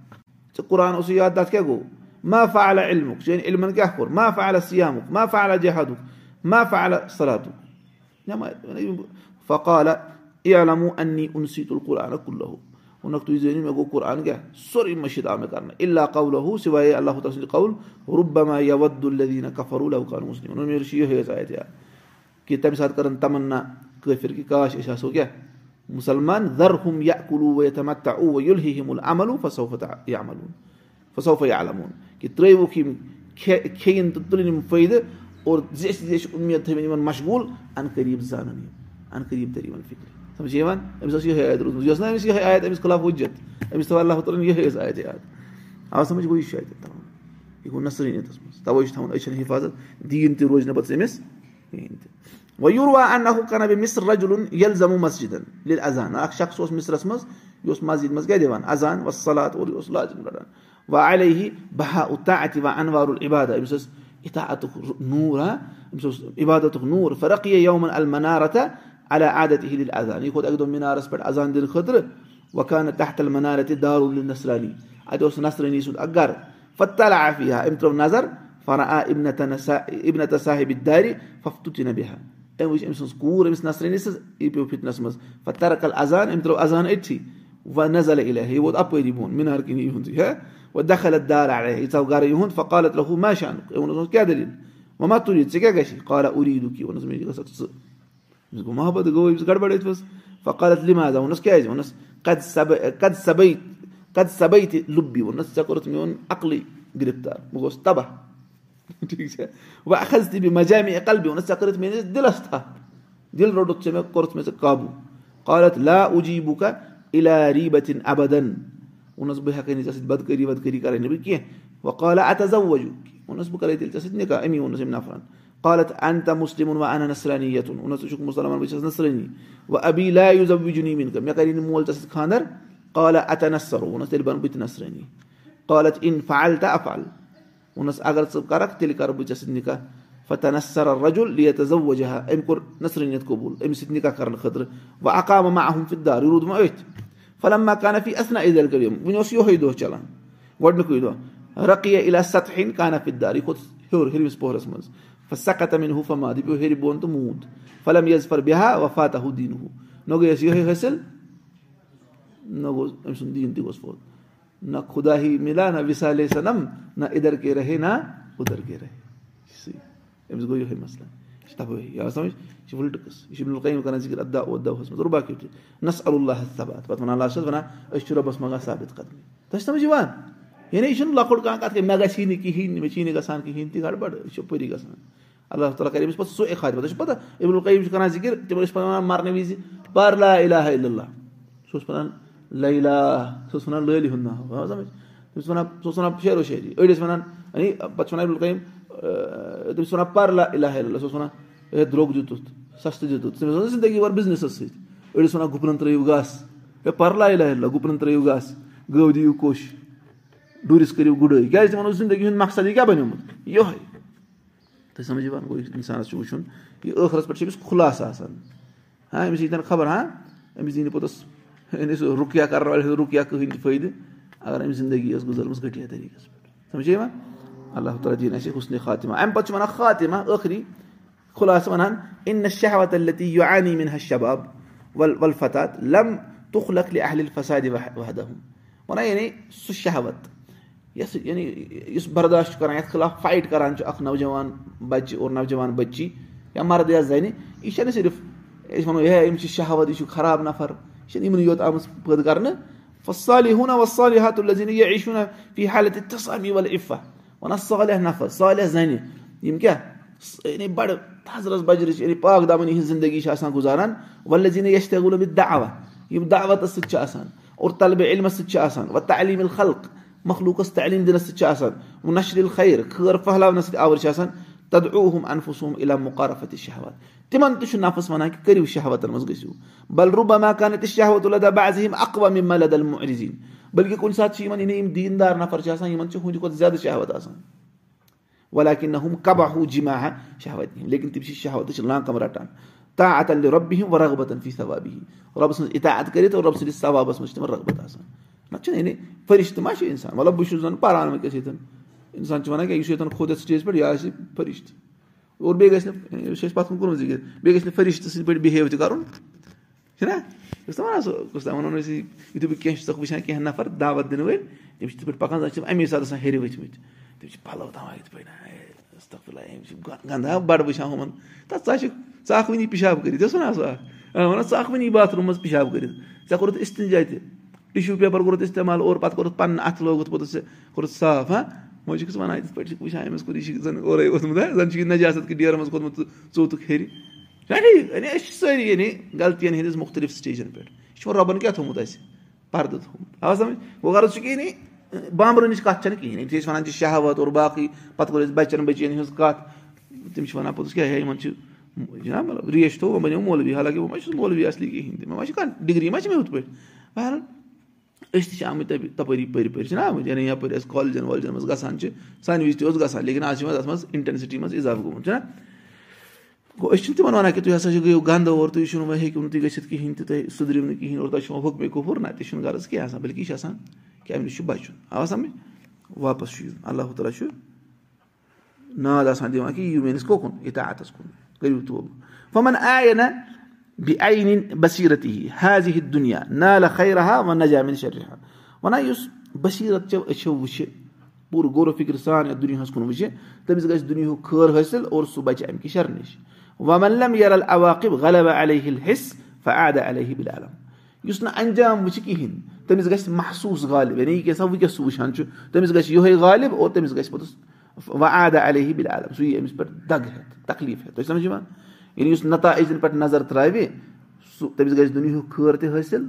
ژےٚ قرآن اوسُے یاد تَتھ کیٛاہ گوٚو ما فعلہ علمُک چٲنۍ علمن کیٛاہ کوٚر ما فعلہ سِیامُک ما فعلہ جہادُک ما فعلہ صلاتُک فقالہ اے علمو انی اُنسی تُل قرآن کُلہُ ووٚنُکھ تُہۍ زٲنِو مےٚ گوٚو قرآن کیٛاہ سورُے مٔشِد آو مےٚ کرنہٕ اللہ قولہُ سِوایے اللہ تعالیٰ سٕنٛدِ قول رُبما یا ودُالدیٖنہ کفروٗ لوکان مُسلِم مےٚ چھُ یِہوے حظ آیت یاد کہِ تَمہِ ساتہٕ کٔرٕن تَمنا کٲفِر کہِ کاش أسۍ آسو کیٛاہ مُسلمان در ہُم یا کُلوٗ تمتا اوٗ یُلہِ ہِمُل عملوٗ فصوفت یا عملوٗن فصوفے عالموٗن کہِ ترٛٲوُکھ اور زیچھِ زیچھِ اُمید تھٲوِنۍ یِمن مشغوٗل اَن قریٖب زانن یِم اَن قریٖب تر یِمن فِکرِ. سَمجھ یِوان أمِس ٲس یِہے آیت روٗزمٕژ یہِ ٲس نہٕ أمِس یِہے آیت أمِس خٕلاف وُجت أمِس تھٲو اللہ تعالیٰ ہن یِہے ٲس آیت یاد. آ سَمجھ گوٚو یہِ چھُ اَتہِ تھاوُن یہِ گوٚو نسرٲنیتَس منٛز تَوے چھُ تھاوُن أچھن حِفاظت. دیٖن تہِ روزِ نہٕ پَتہٕ أمِس کِہینۍ تہِ وۄنۍ یوٗر وا کَران بیٚیہِ مِسر رجُلُن ییٚلہِ زَمو مسجِدن ییٚلہِ اَذان اکھ شخص اوس مِسرس منٛز یہِ اوس مسجِد منٛز کیاہ دِوان اَذان وۄنۍ صلات اور یہِ اوس رَٹان وۄنۍ ہی بہا اُتا اَتہِ وۄنۍ انوارُل عبادہ أمِس ٲس اِتھا اَتُک نوٗر ہا أمِس اوس عبادتُک نوٗر. فرقیہ یومن المنارتھا علی عادت ہِل اَذان یہِ اَکہِ دۄہ مِنارس پٮ۪ٹھ اَذان دِنہٕ خٲطرٕ وۄنۍ تحت المنارتہِ دارُل نسرانی اَتہِ اوس نسرٲنی سُنٛد اکھ أمۍ ترٲو نظر فرا آ ابنتہ ابنتہ صاحبِ دارِ ففتُت نبِہا أمۍ وٕچھ أمۍ سٕنٛز کوٗر أمِس نسرٲنی سٕنٛز یہِ پیوٚو فِتنس منٛز پتہٕ ترکل اَذان أمۍ ترٲو اَذان أتھی وۄنۍ یہِ مِنار یِہُنٛدُے ہا وۄنۍ دخلت دار علیہ یہِ ژاو گرٕ یِہُنٛد ما تُلِتھ ژٕ کیاہ گژھِ قالا اُریٖدُک یہِ ووٚنُس مےٚ ژٕ أمِس گوٚو محبت گوٚو أمِس گڑبڑ أتھۍ منٛز فقالت لِمازا ووٚنُس کیازِ ووٚنُس کد سبے کد سبے کد سبے تہِ لُبی ووٚنُس ژےٚ کوٚرُتھ میون عقلٕے گرفتار بہٕ گوٚوُس تباہ ٹھیٖک چھا وۄنۍ اکھ تہِ بیٚیہِ مجامے قلبی ووٚنُس ژےٚ کٔرٕتھ میٲنِس دِلس تھپھ دِل روٚٹُتھ ژےٚ مےٚ مےٚ لا بُکا اِلا ریٖبتِن ابدن ووٚنُس بہٕ ہٮ۪کَے نہٕ ژےٚ سۭتۍ بدکٲری ودکٲری کرٕنۍ کینٛہہ وۄنۍ اتزا وجوٗ ووٚنُس بہٕ کرے تیٚلہِ ژےٚ سۭتۍ نِکاح امی ووٚنُس أمۍ نفرن قالت انت مسلم وانا نصرانيه ونس ژٕ چھُکھ مُسلمان بہٕ چھَس نصرٲنی وۄنۍ ابی لا یُزوجنی مِن مےٚ کَرے نہٕ مول ژےٚ سۭتۍ خاندر قال اتنصر ووٚنُس تیٚلہِ بَنہٕ بہٕ تہِ نصرٲنی قالت ان فعل تہٕ افعل ووٚنُس اگر ژٕ کَرکھ تیٚلہِ کَرٕ بہٕ ژےٚ سۭتۍ نِکاح الرجل ليتزوجها أمۍ کوٚر نصرٲنیت قبوٗل أمِس سۭتۍ نِکاح کرنہٕ خٲطرٕ وۄنۍ اقام معهم فی الدار یہِ روٗد وۄنۍ أتھۍ فلما کانہ فی اثنا عیٖد کٔرِم وُنہِ اوس یِہوے دۄہ چلان گۄڈنیُکُے دۄہ رقیہ اِلا ستحیٖن کانہ فی الدار. یہِ کھوٚت ہیوٚر ہیٚرمِس پوہرَس منٛز سقت امیٖن ہُہ فماد یہِ پیوٚو ہیٚرِ بۄن تہٕ موٗد. فلم یزفر بِہا وفاتا ہُہ دیٖن ہُہ نہ گٔیَس یِہوے حٲصِل نہ گوٚو أمۍ سُنٛد دیٖن تہِ نہ خُدا ہی مِلا نہ وِسالے صنم نہ اِدھر کے رہے نہ اُدھر کے رہے أمِس گوٚو مسلہٕ یہِ چھِ وٕلٹہٕ یہِ چھِ بالکل کران ذِکر ادا اُداہَس منٛز رُبا کیُتھ نس اللہ ثبات پَتہٕ وَنان اللہ چھُس وَنان أسۍ چھِ رۄبَس منٛگان ثابت قدمی تۄہہِ چھِ سَمجھ یِوان یعنی یہِ چھُنہٕ لۄکُٹ کانٛہہ کَتھ کینٛہہ مےٚ گژھی نہٕ کِہیٖنۍ مےٚ چھی نہٕ گژھان کِہیٖنۍ تہِ گڑبڑ یہِ چھِ پٔری گژھان اللہ تعالیٰ کَرِ أمِس پَتہٕ سُہ اِخاد تۄہہِ چھُ پَتہ اِبلقیم چھِ کَران ذِکِر تِمن ٲسۍ وَنان مَرنہٕ وِزِ پَر لا اِلہ اللہ سُہ اوس وَنان لیلا سُہ اوس وَنان لٲلہِ ہُنٛد ناو سَمجھ تٔمِس وَنان سُہ اوس وَنان شیرو شٲعری أڑۍ ٲسۍ وَنان یعنی پَتہٕ چھِ وَنان اِبلقیم تٔمِس وَنان پَر لا اِلہ اللہ سُہ اوس وَنان ہے درٛوگ دِتُتھ سَستہٕ دِتُتھ تٔمِس اوس زندگی بھر بِزنِسَس سۭتۍ أڑۍ ٲسۍ وَنان گُپنن ترٲیِو گاسہٕ ہے پَر لا اِلہ اللہ گُپنن ترٲیِو گاسہٕ گٲو دِیِو کوٚش ڈوٗرِس کٔرِو گُڈٲے کیازِ تِمن اوس زندگی ہُنٛد مقصد یہِ کیاہ بَنیومُت یِہوے تُہۍ سَمجھ یِوان گوٚو اِنسانَس چھُ وٕچھُن یہِ ٲخرَس پٮ۪ٹھ چھُ أمِس خُلاسہٕ آسان ہاں أمِس ییٖتٮ۪ن خبر ہاں أمِس دی نہٕ پوٚتُس سُہ رُکیا کَرن والہِ رُکیا کٕہٕنۍ تہِ فٲیدٕ اَگر أمِس زندگی ٲس گُزٲرمٕژ گٔٹیا طٔریٖقَس پٮ۪ٹھ سَمجھ یِوان اللہ تعالیٰ دِیِن اَسہِ حُسنہِ خاتِمہ اَمہِ پَتہٕ چھُ وَنان خاتِمہ ٲخری خُلاسہٕ وَنان اِن شہوت التی یوٗ انی مِن حش شباب ول ولفتات لم تُخلق اہل فسادِ وحدہ وَنان یعنی سُہ شہوت یۄس یعنی یُس برداش چھُ کران یَتھ خٕلاف فایٹ کران چھُ اکھ نوجوان بَچہِ اور نوجوان بٔچی یا مرد یا زَنہِ یہِ چھےٚ نہٕ صرف أسۍ وَنو ہے أمِس چھِ شہوت یہِ چھُ خراب نفر یہِ چھَنہٕ یِمنٕے یوت آمٕژ پٲدٕ کرنہٕ فی حالت تِسامی ول وَنان صالح نفر صالح زَنہِ یِم کیاہ یعنی بَڑٕ حضرت بجرٕچ یعنی پاک دامنی ہِنٛز زندگی چھِ آسان گُزاران وَلہٕ زیٖن یش تہِ گوٚو مےٚ دعوا یِم دعوتَس سۭتۍ چھِ آسان؟ اور طلبہِ علمَس سۭتۍ چھِ آسان؟ وۄنۍ تعلیٖم الخلق. مخلوٗقَس تعلیٖم دِنَس سۭتۍ چھِ آسان؟ نشر خیر خٲر پھہلاونَس سۭتۍ آوُر چھِ آسان؟ تدعوٗہُم انفُسوٗم اِلا مُقارفت شہوت تِمن تہِ چھُ نفس وَنان کہِ کٔرِو شہوتن منٛز گٔژھِو بل روٗبا مکان تہِ شہوت الدا بازِ اقوا ملد المعرزیٖن بٔلکہِ کُنہِ ساتہٕ چھِ یِمن یعنی یِم دیٖندار نفر چھِ آسان؟ یِمن چھِ ہُہُنٛدِ کھۄتہٕ زیادٕ شہوت آسان ولا کہِ نہ ہُم کبا ہُہ جِما ہا شہوت لیکِن تِم چھِ شہوتٕچ لانکم رٹان تا اتل رۄبہِ ہِم رغبتن فی ثوابی رۄبہٕ سٕنٛز اِطاعت کٔرِتھ اور رۄبہٕ سٕنٛدِس ثوابس منٛز چھِ تِمن رغبت آسان نہ چھُنہٕ یعنی فرِشتہٕ ما چھُ اِنسان مطلب بہٕ چھُس زَن؟ پَران وٕنکیٚس ییٚتٮ۪ن اِنسان چھُ وَنان کیٛاہ یُس ییٚتٮ۪ن کھوٚت یَتھ سِٹیج پٮ۪ٹھ یہِ آسہِ فرِشتہٕ اور بیٚیہِ گژھِ نہٕ یہِ چھُ اَسہِ پَتہٕ کُن کوٚرمُت بیٚیہِ گژھِ نہٕ فرِشتہٕ سٕنٛدۍ پٲٹھۍ بِہیو تہِ کَرُن چھُنہ وَنو أسۍ یِتھُے بہٕ کیٚنٛہہ چھُسکھ وٕچھان کیٚنٛہہ نَفر دعوت دِنہٕ وٲلۍ تِم چھِ تِتھ پٲٹھۍ پَکان چھِ تِم اَمی ساتہٕ آسان ہیٚرِ ؤتھمٕتۍ تِم چھِ پَلو تھاوان یِتھ پٲٹھۍ أمۍ چھِ گنٛدا بَڑٕ وٕچھان ہُمَن تَتھ ژٕ چھُکھ ژٕ اکھ وٕنی پِشاب کٔرِتھ وَنان وَنان ژٕ اکھ وٕنی باتھ روٗم منٛز پِشاب کٔرِتھ ژےٚ کوٚرُتھ اِستِنجا تہِ ٹِشوٗ پیپَر کوٚرُتھ اِستعمال اور پَتہٕ کوٚرُتھ پَنُن اَتھٕ لوگُتھ پوٚتُس ژےٚ کوٚرُتھ صاف ہاں وۄنۍ چھُکھ وَنان یِتھ پٲٹھۍ چھُکھ وٕچھان أمِس کوٚر یہِ چھُ زَن اورَے ووٚتھمُت زَن چھُ یہِ نجازت کہِ ڈیرٕ منٛز کھوٚتمُت ژوٚتُکھ ہیٚرِ یعنی أسۍ چھِ سٲری یعنی غلطین ہِنٛدِس مُختٔلِف سِٹیجَن پٮ۪ٹھ یہِ چھُ وۄنۍ رۄبَن کیاہ تھوٚمُت اَسہِ پَردٕ تھوٚمُت آ سَمجھ گوٚو غرض چھُ کہِ یعنی بامبرٕنٕچ کَتھ چھَنہٕ کِہیٖنۍ ییٚمہِ سۭتۍ أسۍ وَنان چھِ شہوت اور باقٕے پَتہٕ کوٚر اَسہِ بَچَن بٔچِیَن ہٕنٛز کَتھ تِم چھِ وَنان پوٚتُس کیٛاہ ہے یِمَن چھِ جِناب مطلب ریش تھوٚو وۄنۍ بَنیو مولوی حالانکہِ وۄنۍ ما چھُس مولوی اَصلی کِہیٖنۍ تہِ مےٚ ما چھِ کانٛہہ ڈِگری ما چھِ مےٚ ہُتھ پٲٹھۍ بہرحال أسۍ تہِ چھِ آمٕتۍ تَپٲری پٔرۍ پٔرۍ چھِنہ یعنی یَپٲرۍ أسۍ کالجَن والجَن منٛز گژھان چھِ سانہِ وِزِ تہِ اوس گژھان لیکِن آز چھِ یِوان تَتھ منٛز اِنٹٮ۪نسِٹی منٛز اِضافہٕ گوٚمُت چھُنہ گوٚو أسۍ چھِنہٕ تِمن وَنان کہِ تُہۍ ہسا چھِ گٔیو گنٛدٕ اور تُہۍ چھِو وۄنۍ ہیٚکِو نہٕ تُہۍ گٔژھِتھ کِہینۍ تہِ تۄہہِ سُدرِو نہٕ کِہینۍ اور تۄہہِ چھُو وۄنۍ حُکمہِ کُپُر نہ تہِ چھُنہٕ غرض کینٛہہ آسان بٔلکہِ چھُ آسان کہِ اَمہِ چھُ بَچُن آو سَمجھ واپَس چھُ یُن اللہ تعالیٰ چھُ ناد آسان دِوان کہِ یِیِو میٲنِس کوکُن اِطاعتَس کُن کٔرِو توبہٕ فَمَن آیہِ نہ بیٚیہِ بصیٖرت ہی حاضِ ہِ دُنیا نالہ خیرا وۄنۍ نہ جامِن شرحا وَنان یُس بصیٖرت چو أچھو وٕچھِ پوٗرٕ غورو فِکرِ سان یَتھ دُنیاہَس کُن وٕچھِ تٔمِس گژھِ دُنیہُک خٲر حٲصِل اور سُہ بَچہِ اَمہِ کہِ شَر نِش وَملم یَرل اواقب غلب علیہ حِص فعادہ علیہ بِلعلم یُس نہٕ انجام وٕچھِ کِہینۍ تٔمِس گژھِ محسوٗس غالب. یعنی یہِ کیٛاہ سا وٕنکیٚس سُہ وٕچھان چھُ تٔمِس گژھِ یِہوے غالب اور تٔمِس گژھِ پوٚتُس وَ عادہ علیہ بِلعلم سُہ یی أمِس پٮ۪ٹھ دگ ہٮ۪تھ تکلیٖف ہٮ۪تھ تۄہہِ سَمجھ یِوان یعنی یُس نتایجن پٮ۪ٹھ نظر ترٛاوِ سُہ تٔمِس گژھِ دُنیہُک خٲر تہِ حٲصِل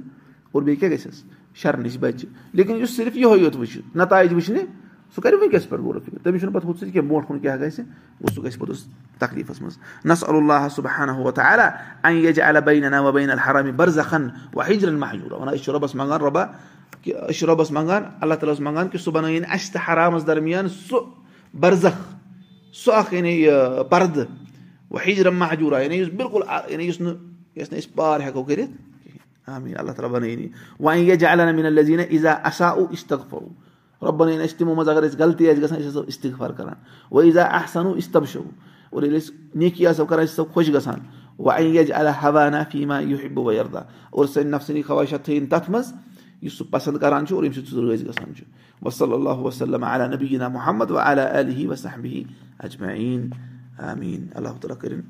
اور بیٚیہِ کیاہ گژھٮ۪س شَر نِش بَچہِ لیکِن یُس صرف یِہوے یوت وٕچھِ نتایج وٕچھنہِ سُہ کَرِ وٕنکیٚس پٮ۪ٹھ غورو فِکر تٔمِس چھُنہٕ پَتہٕ ہُہ سۭتۍ کینٛہہ برونٛٹھ کُن کیاہ گژھِ گوٚو سُہ گژھِ پوٚتُس تکلیٖفَس منٛز نس اللہ صُبحانہ وتعالیٰ اَن یجہِ علا بینا وبین الحرام برزخن و ہجرن محجوٗرا. وَنان أسۍ چھِ رۄبَس منٛگان رۄبا کہِ أسۍ چھِ رۄبَس منٛگان اللہ تعالیٰ ہَس منٛگان کہِ سُہ بَنٲیِن اَسہِ تہٕ حرامَس درمیان سُہ برزخ سُہ اکھ یعنی یہِ پردٕ وۄنۍ ہِجرم محجوٗرا. یعنی یُس بِلکُل یعنی یُس نہٕ یۄس نہٕ أسۍ پار ہٮ۪کو کٔرِتھ کِہینۍ آ اللہ تعالیٰ بَنٲیِن یہِ وۄنۍ یہِ جالہ میٖن لزیٖنہ اِزا اَسا او رۄب بَنٲیِن اَسہِ تِمو منٛز اَگر أسۍ غلطی آسہِ گژھان أسۍ آسو اِستِغفار کران وۄنۍ اِزا احسنو اِستبشو اور ییٚلہِ أسۍ نیکی آسو کران أسۍ خۄش گژھان ویردا اور سٲنۍ نفسنی خواہشات تھٲیِن تَتھ منٛز یُس سُہ پسنٛد کران چھُ اور ییٚمہِ سۭتۍ سُہ رٲضۍ گژھان چھُ وصلی اللہ وسلم علیٰ نبیٖنا محمد و وصحبی اجمعیٖن آمیٖن اللہ تعالیٰ کٔرِنۍ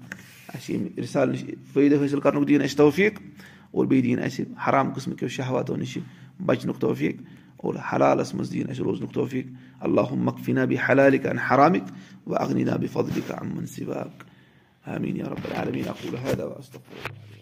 اَسہِ ییٚمہِ رِسال نِش فٲیدٕ حٲصِل کرنُک دِیِن اَسہِ توفیٖق اور بیٚیہِ دِیِن اَسہِ حرام قٕسمہٕ کیو شہواتو نِش بَچنُک توفیٖق اور حلالَس منٛز دِیِن اَسہِ روزنُک یا رب العالمیٖن اقول هذا واستغفر